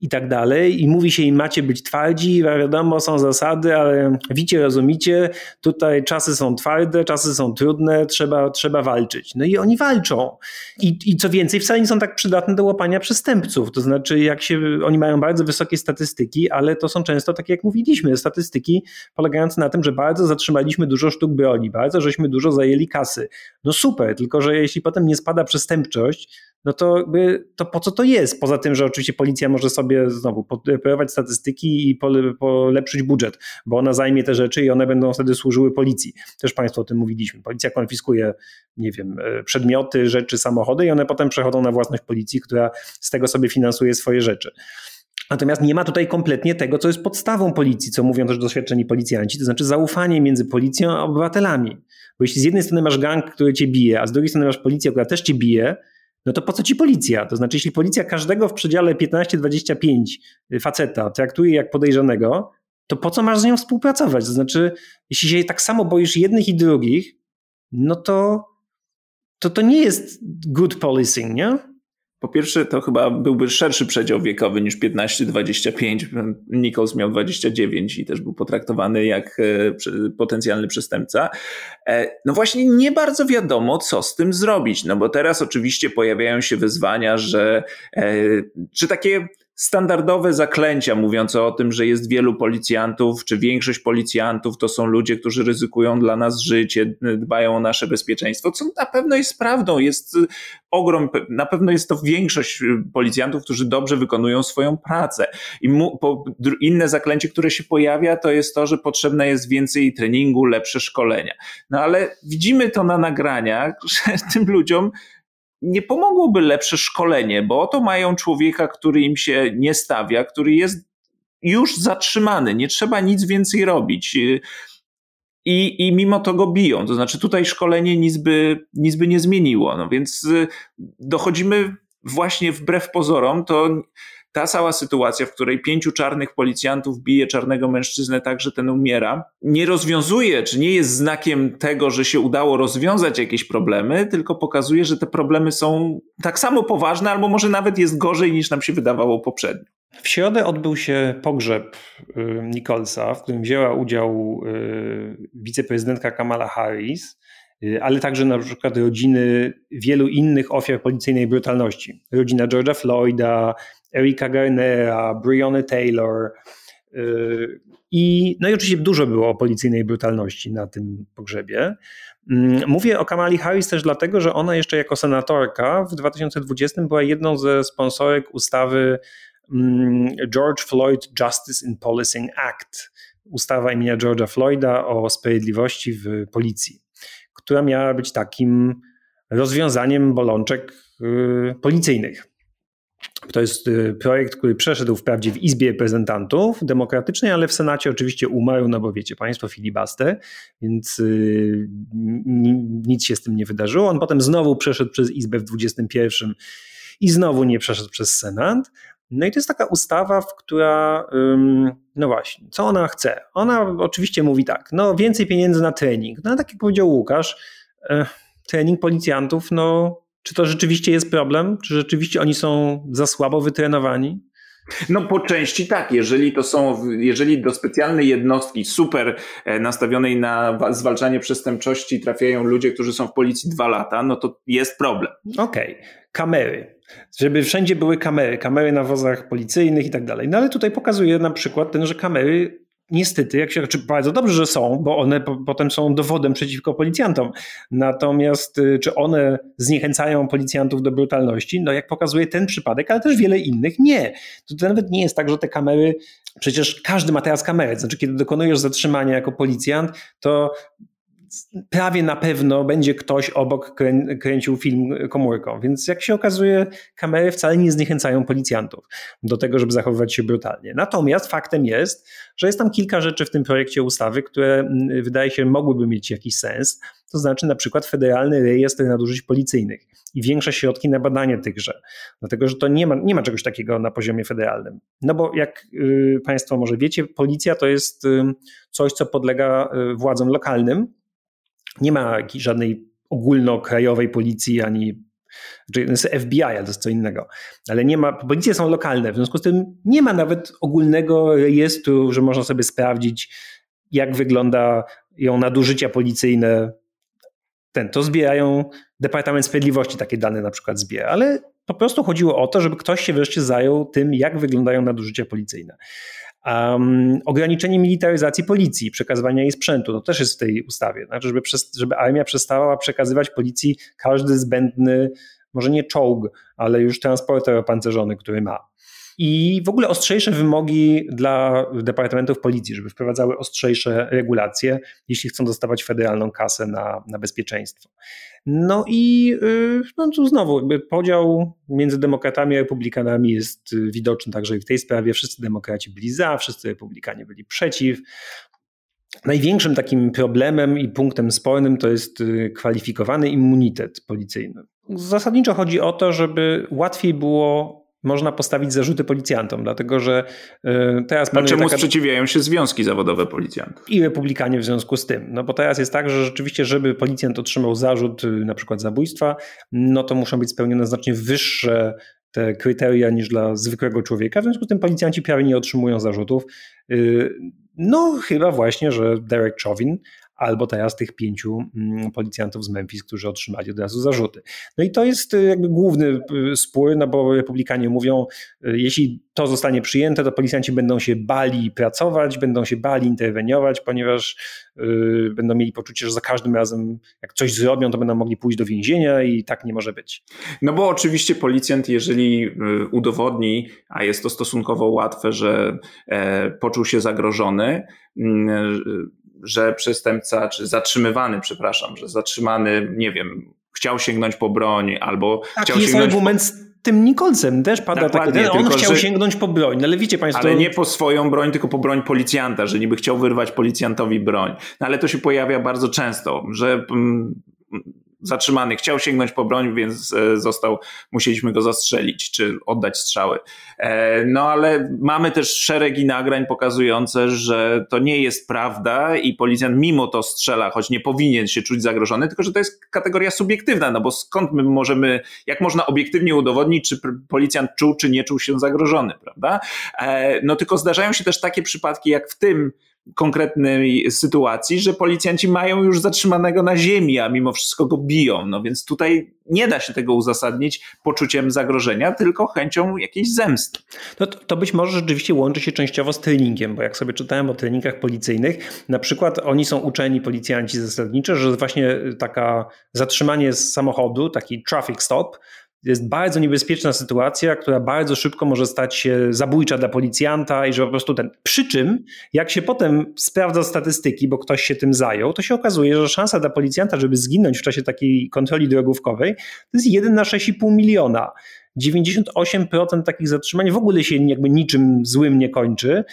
i tak dalej i mówi się im macie być twardzi, wiadomo są zasady, ale widzicie, rozumicie, tutaj czasy są twarde, czasy są trudne, trzeba, trzeba walczyć. No i oni walczą. I, I co więcej, wcale nie są tak przydatne do łapania przestępców. To znaczy, jak się, oni mają bardzo wysokie statystyki, ale to są często, tak jak mówiliśmy, statystyki polegające na tym, że bardzo zatrzymaliśmy dużo sztuk broni, bardzo żeśmy dużo zajęli kasy. No super, tylko że jeśli potem nie spada przestępczość, no to, to po co to jest? Poza tym, że oczywiście policja może sobie znowu podpływać statystyki i polepszyć budżet, bo ona zajmie te rzeczy i one będą wtedy służyły policji. Też Państwo o tym mówiliśmy. Policja konfiskuje, nie wiem, e, przedmioty, rzeczy, samochody i one potem przechodzą na własność policji, która z tego sobie finansuje swoje rzeczy. Natomiast nie ma tutaj kompletnie tego, co jest podstawą policji, co mówią też doświadczeni policjanci, to znaczy zaufanie między policją a obywatelami. Bo jeśli z jednej strony masz gang, który cię bije, a z drugiej strony masz policję, która też cię bije, no to po co ci policja? To znaczy, jeśli policja każdego w przedziale 15-25 faceta traktuje jak podejrzanego, to po co masz z nią współpracować? To znaczy, jeśli się tak samo boisz jednych i drugich, no to to, to nie jest good policing, nie? Po pierwsze, to chyba byłby szerszy przedział wiekowy niż 15-25. Nichols miał 29 i też był potraktowany jak e, potencjalny przestępca. E, no właśnie, nie bardzo wiadomo, co z tym zrobić. No bo teraz oczywiście pojawiają się wyzwania, że e, czy takie standardowe zaklęcia mówiące o tym, że jest wielu policjantów, czy większość policjantów to są ludzie, którzy ryzykują dla nas życie, dbają o nasze bezpieczeństwo, co na pewno jest prawdą. Jest ogrom, na pewno jest to większość policjantów, którzy dobrze wykonują swoją pracę. I mu, po, inne zaklęcie, które się pojawia, to jest to, że potrzebne jest więcej treningu, lepsze szkolenia. No ale widzimy to na nagraniach, [LAUGHS] że tym ludziom nie pomogłoby lepsze szkolenie, bo oto mają człowieka, który im się nie stawia, który jest już zatrzymany, nie trzeba nic więcej robić. I, I mimo to go biją. To znaczy, tutaj szkolenie nic by, nic by nie zmieniło. No więc y, dochodzimy właśnie wbrew pozorom, to ta cała sytuacja, w której pięciu czarnych policjantów bije czarnego mężczyznę tak, że ten umiera, nie rozwiązuje, czy nie jest znakiem tego, że się udało rozwiązać jakieś problemy, tylko pokazuje, że te problemy są tak samo poważne, albo może nawet jest gorzej niż nam się wydawało poprzednio. W środę odbył się pogrzeb y, Nicholsa, w którym wzięła udział y, wiceprezydentka Kamala Harris, y, ale także na przykład rodziny wielu innych ofiar policyjnej brutalności. Rodzina George'a Floyda, Erika Garnera, Breonna Taylor. Y, I, no i oczywiście dużo było o policyjnej brutalności na tym pogrzebie. Mm, mówię o Kamali Harris też dlatego, że ona jeszcze jako senatorka w 2020 była jedną ze sponsorek ustawy mm, George Floyd Justice in Policing Act, ustawa imienia George'a Floyda o sprawiedliwości w policji, która miała być takim rozwiązaniem bolączek y, policyjnych. To jest y, projekt, który przeszedł wprawdzie w Izbie Reprezentantów demokratycznej, ale w Senacie oczywiście umarł, no bo wiecie Państwo, filibuster, więc y, nic się z tym nie wydarzyło. On potem znowu przeszedł przez Izbę w 21 i znowu nie przeszedł przez Senat. No i to jest taka ustawa, w która, no właśnie, co ona chce? Ona oczywiście mówi tak, no więcej pieniędzy na trening. No tak jak powiedział Łukasz, e, trening policjantów, no czy to rzeczywiście jest problem? Czy rzeczywiście oni są za słabo wytrenowani? No po części tak, jeżeli to są, jeżeli do specjalnej jednostki super e, nastawionej na zwalczanie przestępczości trafiają ludzie, którzy są w policji dwa lata, no to jest problem. Okej, okay. kamery. Żeby wszędzie były kamery, kamery na wozach policyjnych i tak dalej. No ale tutaj pokazuje na przykład ten, że kamery niestety, jak się, czy bardzo dobrze, że są, bo one po, potem są dowodem przeciwko policjantom. Natomiast y, czy one zniechęcają policjantów do brutalności? No jak pokazuje ten przypadek, ale też wiele innych, nie. To nawet nie jest tak, że te kamery, przecież każdy ma teraz kamerę. Znaczy, kiedy dokonujesz zatrzymania jako policjant, to prawie na pewno będzie ktoś obok krę, kręcił film komórką. Więc jak się okazuje, kamery wcale nie zniechęcają policjantów do tego, żeby zachowywać się brutalnie. Natomiast faktem jest, że jest tam kilka rzeczy w tym projekcie ustawy, które mm, wydaje się mogłyby mieć jakiś sens. To znaczy na przykład federalny rejestr nadużyć policyjnych i większe środki na badanie tychże. Dlatego, że to nie ma, nie ma czegoś takiego na poziomie federalnym. No bo jak y, Państwo może wiecie, policja to jest y, coś, co podlega y, władzom lokalnym, nie ma żadnej ogólnokrajowej policji ani FBI, to jest co innego. Ale nie ma, policje są lokalne, w związku z tym nie ma nawet ogólnego rejestru, że można sobie sprawdzić, jak wyglądają nadużycia policyjne. Ten, to zbierają Departament Sprawiedliwości, takie dane na przykład zbiera, ale po prostu chodziło o to, żeby ktoś się wreszcie zajął tym, jak wyglądają nadużycia policyjne. Um, ograniczenie militaryzacji policji, przekazywania jej sprzętu, to też jest w tej ustawie. Znaczy, żeby, przez, żeby armia przestała przekazywać policji każdy zbędny, może nie czołg, ale już transporter opancerzony, który ma. I w ogóle ostrzejsze wymogi dla departamentów policji, żeby wprowadzały ostrzejsze regulacje, jeśli chcą dostawać federalną kasę na, na bezpieczeństwo. No i y, no tu znowu podział między demokratami a republikanami jest widoczny także i w tej sprawie. Wszyscy demokraci byli za, wszyscy republikanie byli przeciw. Największym takim problemem i punktem spornym to jest y, kwalifikowany immunitet policyjny. Zasadniczo chodzi o to, żeby łatwiej było można postawić zarzuty policjantom, dlatego że e, teraz... A czemu taka... sprzeciwiają się związki zawodowe policjantów? I republikanie w związku z tym. No bo teraz jest tak, że rzeczywiście, żeby policjant otrzymał zarzut y, na przykład zabójstwa, no to muszą być spełnione znacznie wyższe te kryteria niż dla zwykłego człowieka. W związku z tym policjanci prawie nie otrzymują zarzutów. Y, no, chyba właśnie, że Derek Chauvin albo teraz tych pięciu mm, policjantów z Memphis, którzy otrzymali od razu zarzuty. No i to jest y, jakby główny y, spór, no bo republikanie mówią, y, jeśli to zostanie przyjęte, to policjanci będą się bali pracować, będą się bali interweniować, ponieważ yy, będą mieli poczucie, że za każdym razem jak coś zrobią, to będą mogli pójść do więzienia i tak nie może być. No bo oczywiście policjant, jeżeli udowodni, a jest to stosunkowo łatwe, że e, poczuł się zagrożony, mm, że przestępca, czy zatrzymywany, przepraszam, że zatrzymany, nie wiem, chciał sięgnąć po broń albo tak, chciał jest sięgnąć argument z tym Nicholsem też pada Dokładnie, taki, on tylko, chciał że... sięgnąć po broń, no ale wiecie państwo... Ale nie po swoją broń, tylko po broń policjanta, że niby chciał wyrwać policjantowi broń. No ale to się pojawia bardzo często, że mm, zatrzymany chciał sięgnąć po broń, więc e, został, musieliśmy go zastrzelić czy oddać strzały. E, no ale mamy też szeregi nagrań pokazujące, że to nie jest prawda i policjant mimo to strzela, choć nie powinien się czuć zagrożony, tylko że to jest kategoria subiektywna, no bo skąd my możemy, jak można obiektywnie udowodnić, czy policjant czuł, czy nie czuł się zagrożony, prawda? E, no tylko zdarzają się też takie przypadki, jak w tym konkretnej sytuacji, że policjanci mają już zatrzymanego na ziemi, a mimo wszystko go biją. No więc tutaj nie da się tego uzasadnić poczuciem zagrożenia, tylko chęcią jakiejś zemsty. No to, to być może rzeczywiście łączy się częściowo z treningiem, bo jak sobie czytałem o treningach policyjnych, na przykład oni są uczeni policjanci zasadniczo, że właśnie taka zatrzymanie z samochodu, taki traffic stop, jest bardzo niebezpieczna sytuacja, która bardzo szybko może stać się zabójcza dla policjanta i że po prostu ten. Przy czym, jak się potem sprawdza statystyki, bo ktoś się tym zajął, to się okazuje, że szansa dla policjanta, żeby zginąć w czasie takiej kontroli drogówkowej, to jest 1 na 6,5 miliona. 98% takich zatrzymań w ogóle się jakby niczym złym nie kończy.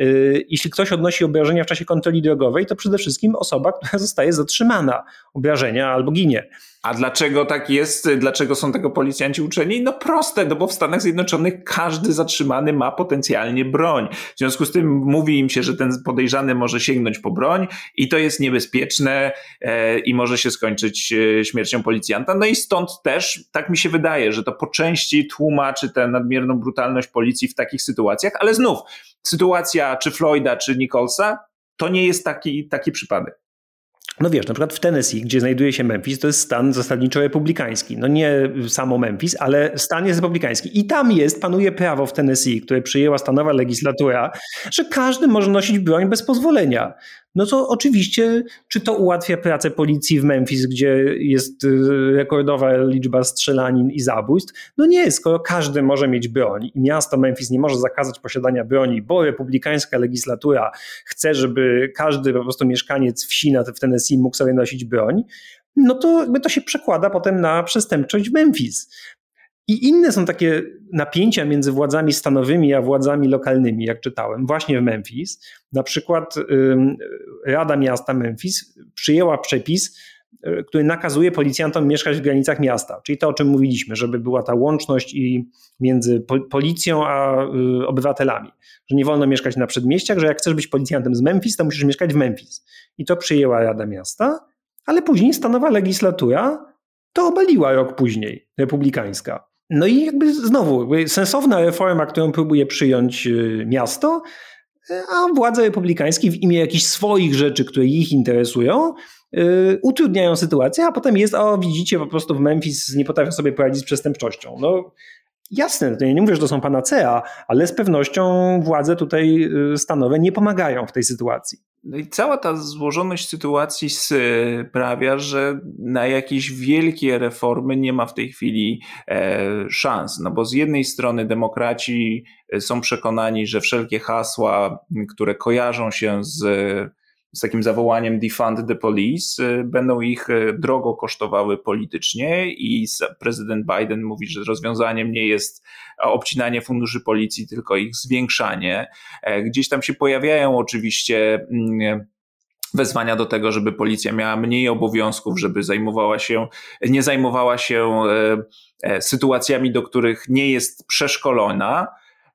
Y, jeśli ktoś odnosi obrażenia w czasie kontroli drogowej, to przede wszystkim osoba, która zostaje zatrzymana obrażenia albo ginie. A dlaczego tak jest? Dlaczego są tego policjanci uczeni? No proste, no bo w Stanach Zjednoczonych każdy zatrzymany ma potencjalnie broń. W związku z tym mówi im się, że ten podejrzany może sięgnąć po broń i to jest niebezpieczne e, i może się skończyć e, śmiercią policjanta. No i stąd też, tak mi się wydaje, że to po części tłumaczy tę nadmierną brutalność policji w takich sytuacjach, ale znów, sytuacja czy Floyda, czy Nicholsa, to nie jest taki, taki przypadek. No wiesz, na przykład w Tennessee, gdzie znajduje się Memphis, to jest stan zasadniczo republikański. No nie samo Memphis, ale stan jest republikański. I tam jest, panuje prawo w Tennessee, które przyjęła stanowa legislatura, że każdy może nosić broń bez pozwolenia no to oczywiście, czy to ułatwia pracę policji w Memphis, gdzie jest y, rekordowa liczba strzelanin i zabójstw? No nie, skoro każdy może mieć broń i miasto Memphis nie może zakazać posiadania broni, bo republikańska legislatura chce, żeby każdy po prostu mieszkaniec wsi w Tennessee mógł sobie nosić broń, no to jakby to się przekłada potem na przestępczość w Memphis. I inne są takie napięcia między władzami stanowymi a władzami lokalnymi, jak czytałem, właśnie w Memphis. Na przykład Rada Miasta Memphis przyjęła przepis, y, który nakazuje policjantom mieszkać w granicach miasta, czyli to, o czym mówiliśmy, żeby była ta łączność i między policją a y, obywatelami, że nie wolno mieszkać na przedmieściach, że jak chcesz być policjantem z Memphis, to musisz mieszkać w Memphis. I to przyjęła Rada Miasta, ale później stanowa legislatura to obaliła rok później, republikańska. No i jakby znowu, sensowna reforma, którą próbuje przyjąć y, miasto, y, a władze republikańskie w imię jakichś swoich rzeczy, które ich interesują, y, utrudniają sytuację, a potem jest, o widzicie, po prostu w Memphis nie potrafią sobie poradzić z przestępczością. No jasne, ja nie mówię, że to są panacea, ale z pewnością władze tutaj stanowe nie pomagają w tej sytuacji. No i cała ta złożoność sytuacji sprawia, że na jakieś wielkie reformy nie ma w tej chwili e, szans. No bo z jednej strony demokraci e, są przekonani, że wszelkie hasła, które kojarzą się z z takim zawołaniem defund the police, y, będą ich y, drogo kosztowały politycznie i prezydent Biden mówi, że rozwiązaniem nie jest obcinanie funduszy policji, tylko ich zwiększanie. E, gdzieś tam się pojawiają oczywiście mm, wezwania do tego, żeby policja miała mniej obowiązków, żeby zajmowała się, nie zajmowała się e, e, sytuacjami, do których nie jest przeszkolona.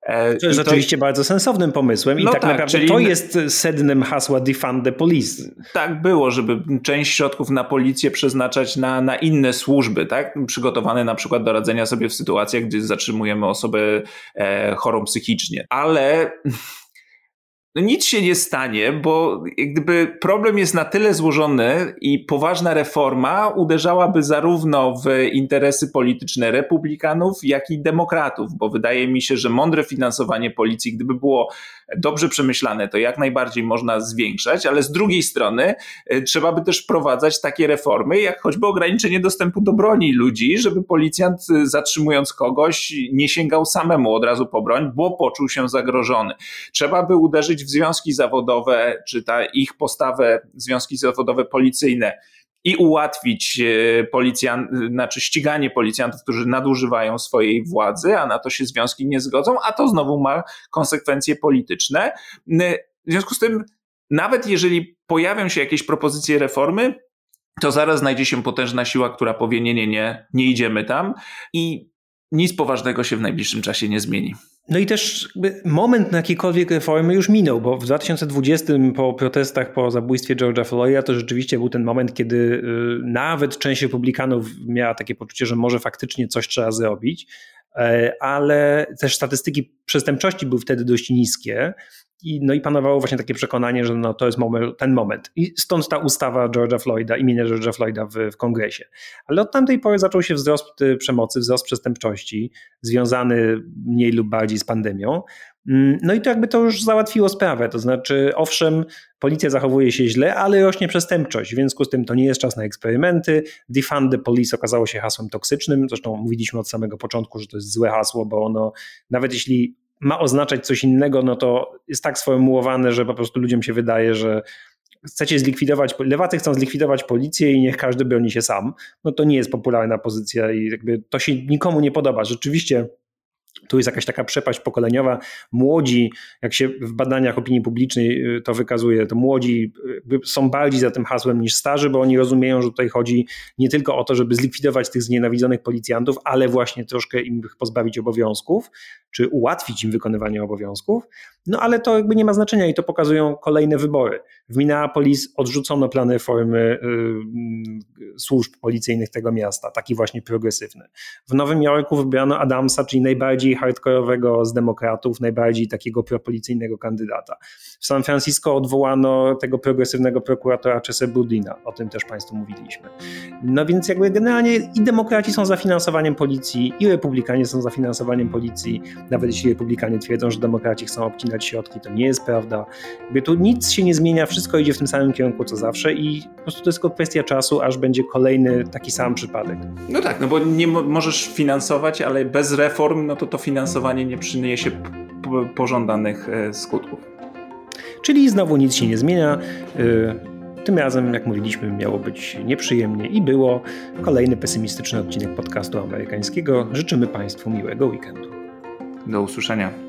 E, to jest to... oczywiście bardzo sensownym pomysłem no i tak, tak naprawdę czyli... to jest sednem hasła defund the police. Tak było, żeby część środków na policję przeznaczać na, na inne służby, tak? przygotowane na przykład do radzenia sobie w sytuacjach, gdy zatrzymujemy osobę e, chorą psychicznie. Ale no nic się nie stanie, bo gdyby problem jest na tyle złożony i poważna reforma uderzałaby zarówno w interesy polityczne republikanów, jak i demokratów, bo wydaje mi się, że mądre finansowanie policji, gdyby było dobrze przemyślane, to jak najbardziej można zwiększać, ale z drugiej strony e, trzeba by też wprowadzać takie reformy, jak choćby ograniczenie dostępu do broni ludzi, żeby policjant e, zatrzymując kogoś nie sięgał samemu od razu po broń, bo poczuł się zagrożony. Trzeba by uderzyć w związki zawodowe, czy ta ich postawę, związki zawodowe policyjne i ułatwić e, policjant, znaczy ściganie policjantów, którzy nadużywają swojej władzy, a na to się związki nie zgodzą, a to znowu ma konsekwencje polityczne. W związku z tym, nawet jeżeli pojawią się jakieś propozycje reformy, to zaraz znajdzie się potężna siła, która powie: Nie, nie, nie, nie idziemy tam i nic poważnego się w najbliższym czasie nie zmieni. No i też moment na jakiekolwiek reformy już minął, bo w 2020 po protestach po zabójstwie George'a Floyda to rzeczywiście był ten moment, kiedy y, nawet część republikanów miała takie poczucie, że może faktycznie coś trzeba zrobić, e, ale też statystyki przestępczości były wtedy dość niskie i, no i panowało właśnie takie przekonanie, że no to jest moment, ten moment. I stąd ta ustawa George'a Floyda, imienia George'a Floyda w, w kongresie. Ale od tamtej pory zaczął się wzrost y, przemocy, wzrost przestępczości, związany mniej lub bardziej z pandemią. Mm, no i to jakby to już załatwiło sprawę. To znaczy, owszem, policja zachowuje się źle, ale rośnie przestępczość. W związku z tym to nie jest czas na eksperymenty. Defund the police okazało się hasłem toksycznym. Zresztą mówiliśmy od samego początku, że to jest złe hasło, bo ono, nawet jeśli ma oznaczać coś innego, no to jest tak sformułowane, że po prostu ludziom się wydaje, że chcecie zlikwidować, lewacy chcą zlikwidować policję i niech każdy broni się sam. No to nie jest popularna pozycja i jakby to się nikomu nie podoba. Rzeczywiście tu jest jakaś taka przepaść pokoleniowa. Młodzi, jak się w badaniach opinii publicznej y, to wykazuje, to młodzi są bardziej za tym hasłem niż starzy, bo oni rozumieją, że tutaj chodzi nie tylko o to, żeby zlikwidować tych znienawidzonych policjantów, ale właśnie troszkę im pozbawić obowiązków, czy ułatwić im wykonywanie obowiązków. No ale to jakby nie ma znaczenia i to pokazują kolejne wybory. W Minneapolis odrzucono plany reformy y, służb policyjnych tego miasta, taki właśnie progresywny. W Nowym Jorku wybrano Adamsa, czyli najbardziej hardkorowego z demokratów, najbardziej takiego propolicyjnego kandydata. W San Francisco odwołano tego progresywnego prokuratora Chesa Budina, o tym też Państwu mówiliśmy. No więc jakby generalnie i demokraci są za finansowaniem policji, i republikanie są za finansowaniem policji, nawet jeśli republikanie twierdzą, że demokraci chcą obcinać środki, to nie jest prawda. Jakby tu nic się nie zmienia, wszystko idzie w tym samym kierunku co zawsze i po prostu to jest tylko kwestia czasu, aż będzie kolejny taki sam przypadek. No tak, no bo nie możesz finansować, ale bez reform, no to to finansowanie nie przyniesie pożądanych e, skutków. Czyli znowu nic się nie zmienia. E, tym razem, jak mówiliśmy, miało być nieprzyjemnie i było. Kolejny pesymistyczny odcinek podcastu amerykańskiego. Życzymy Państwu miłego weekendu. Do usłyszenia.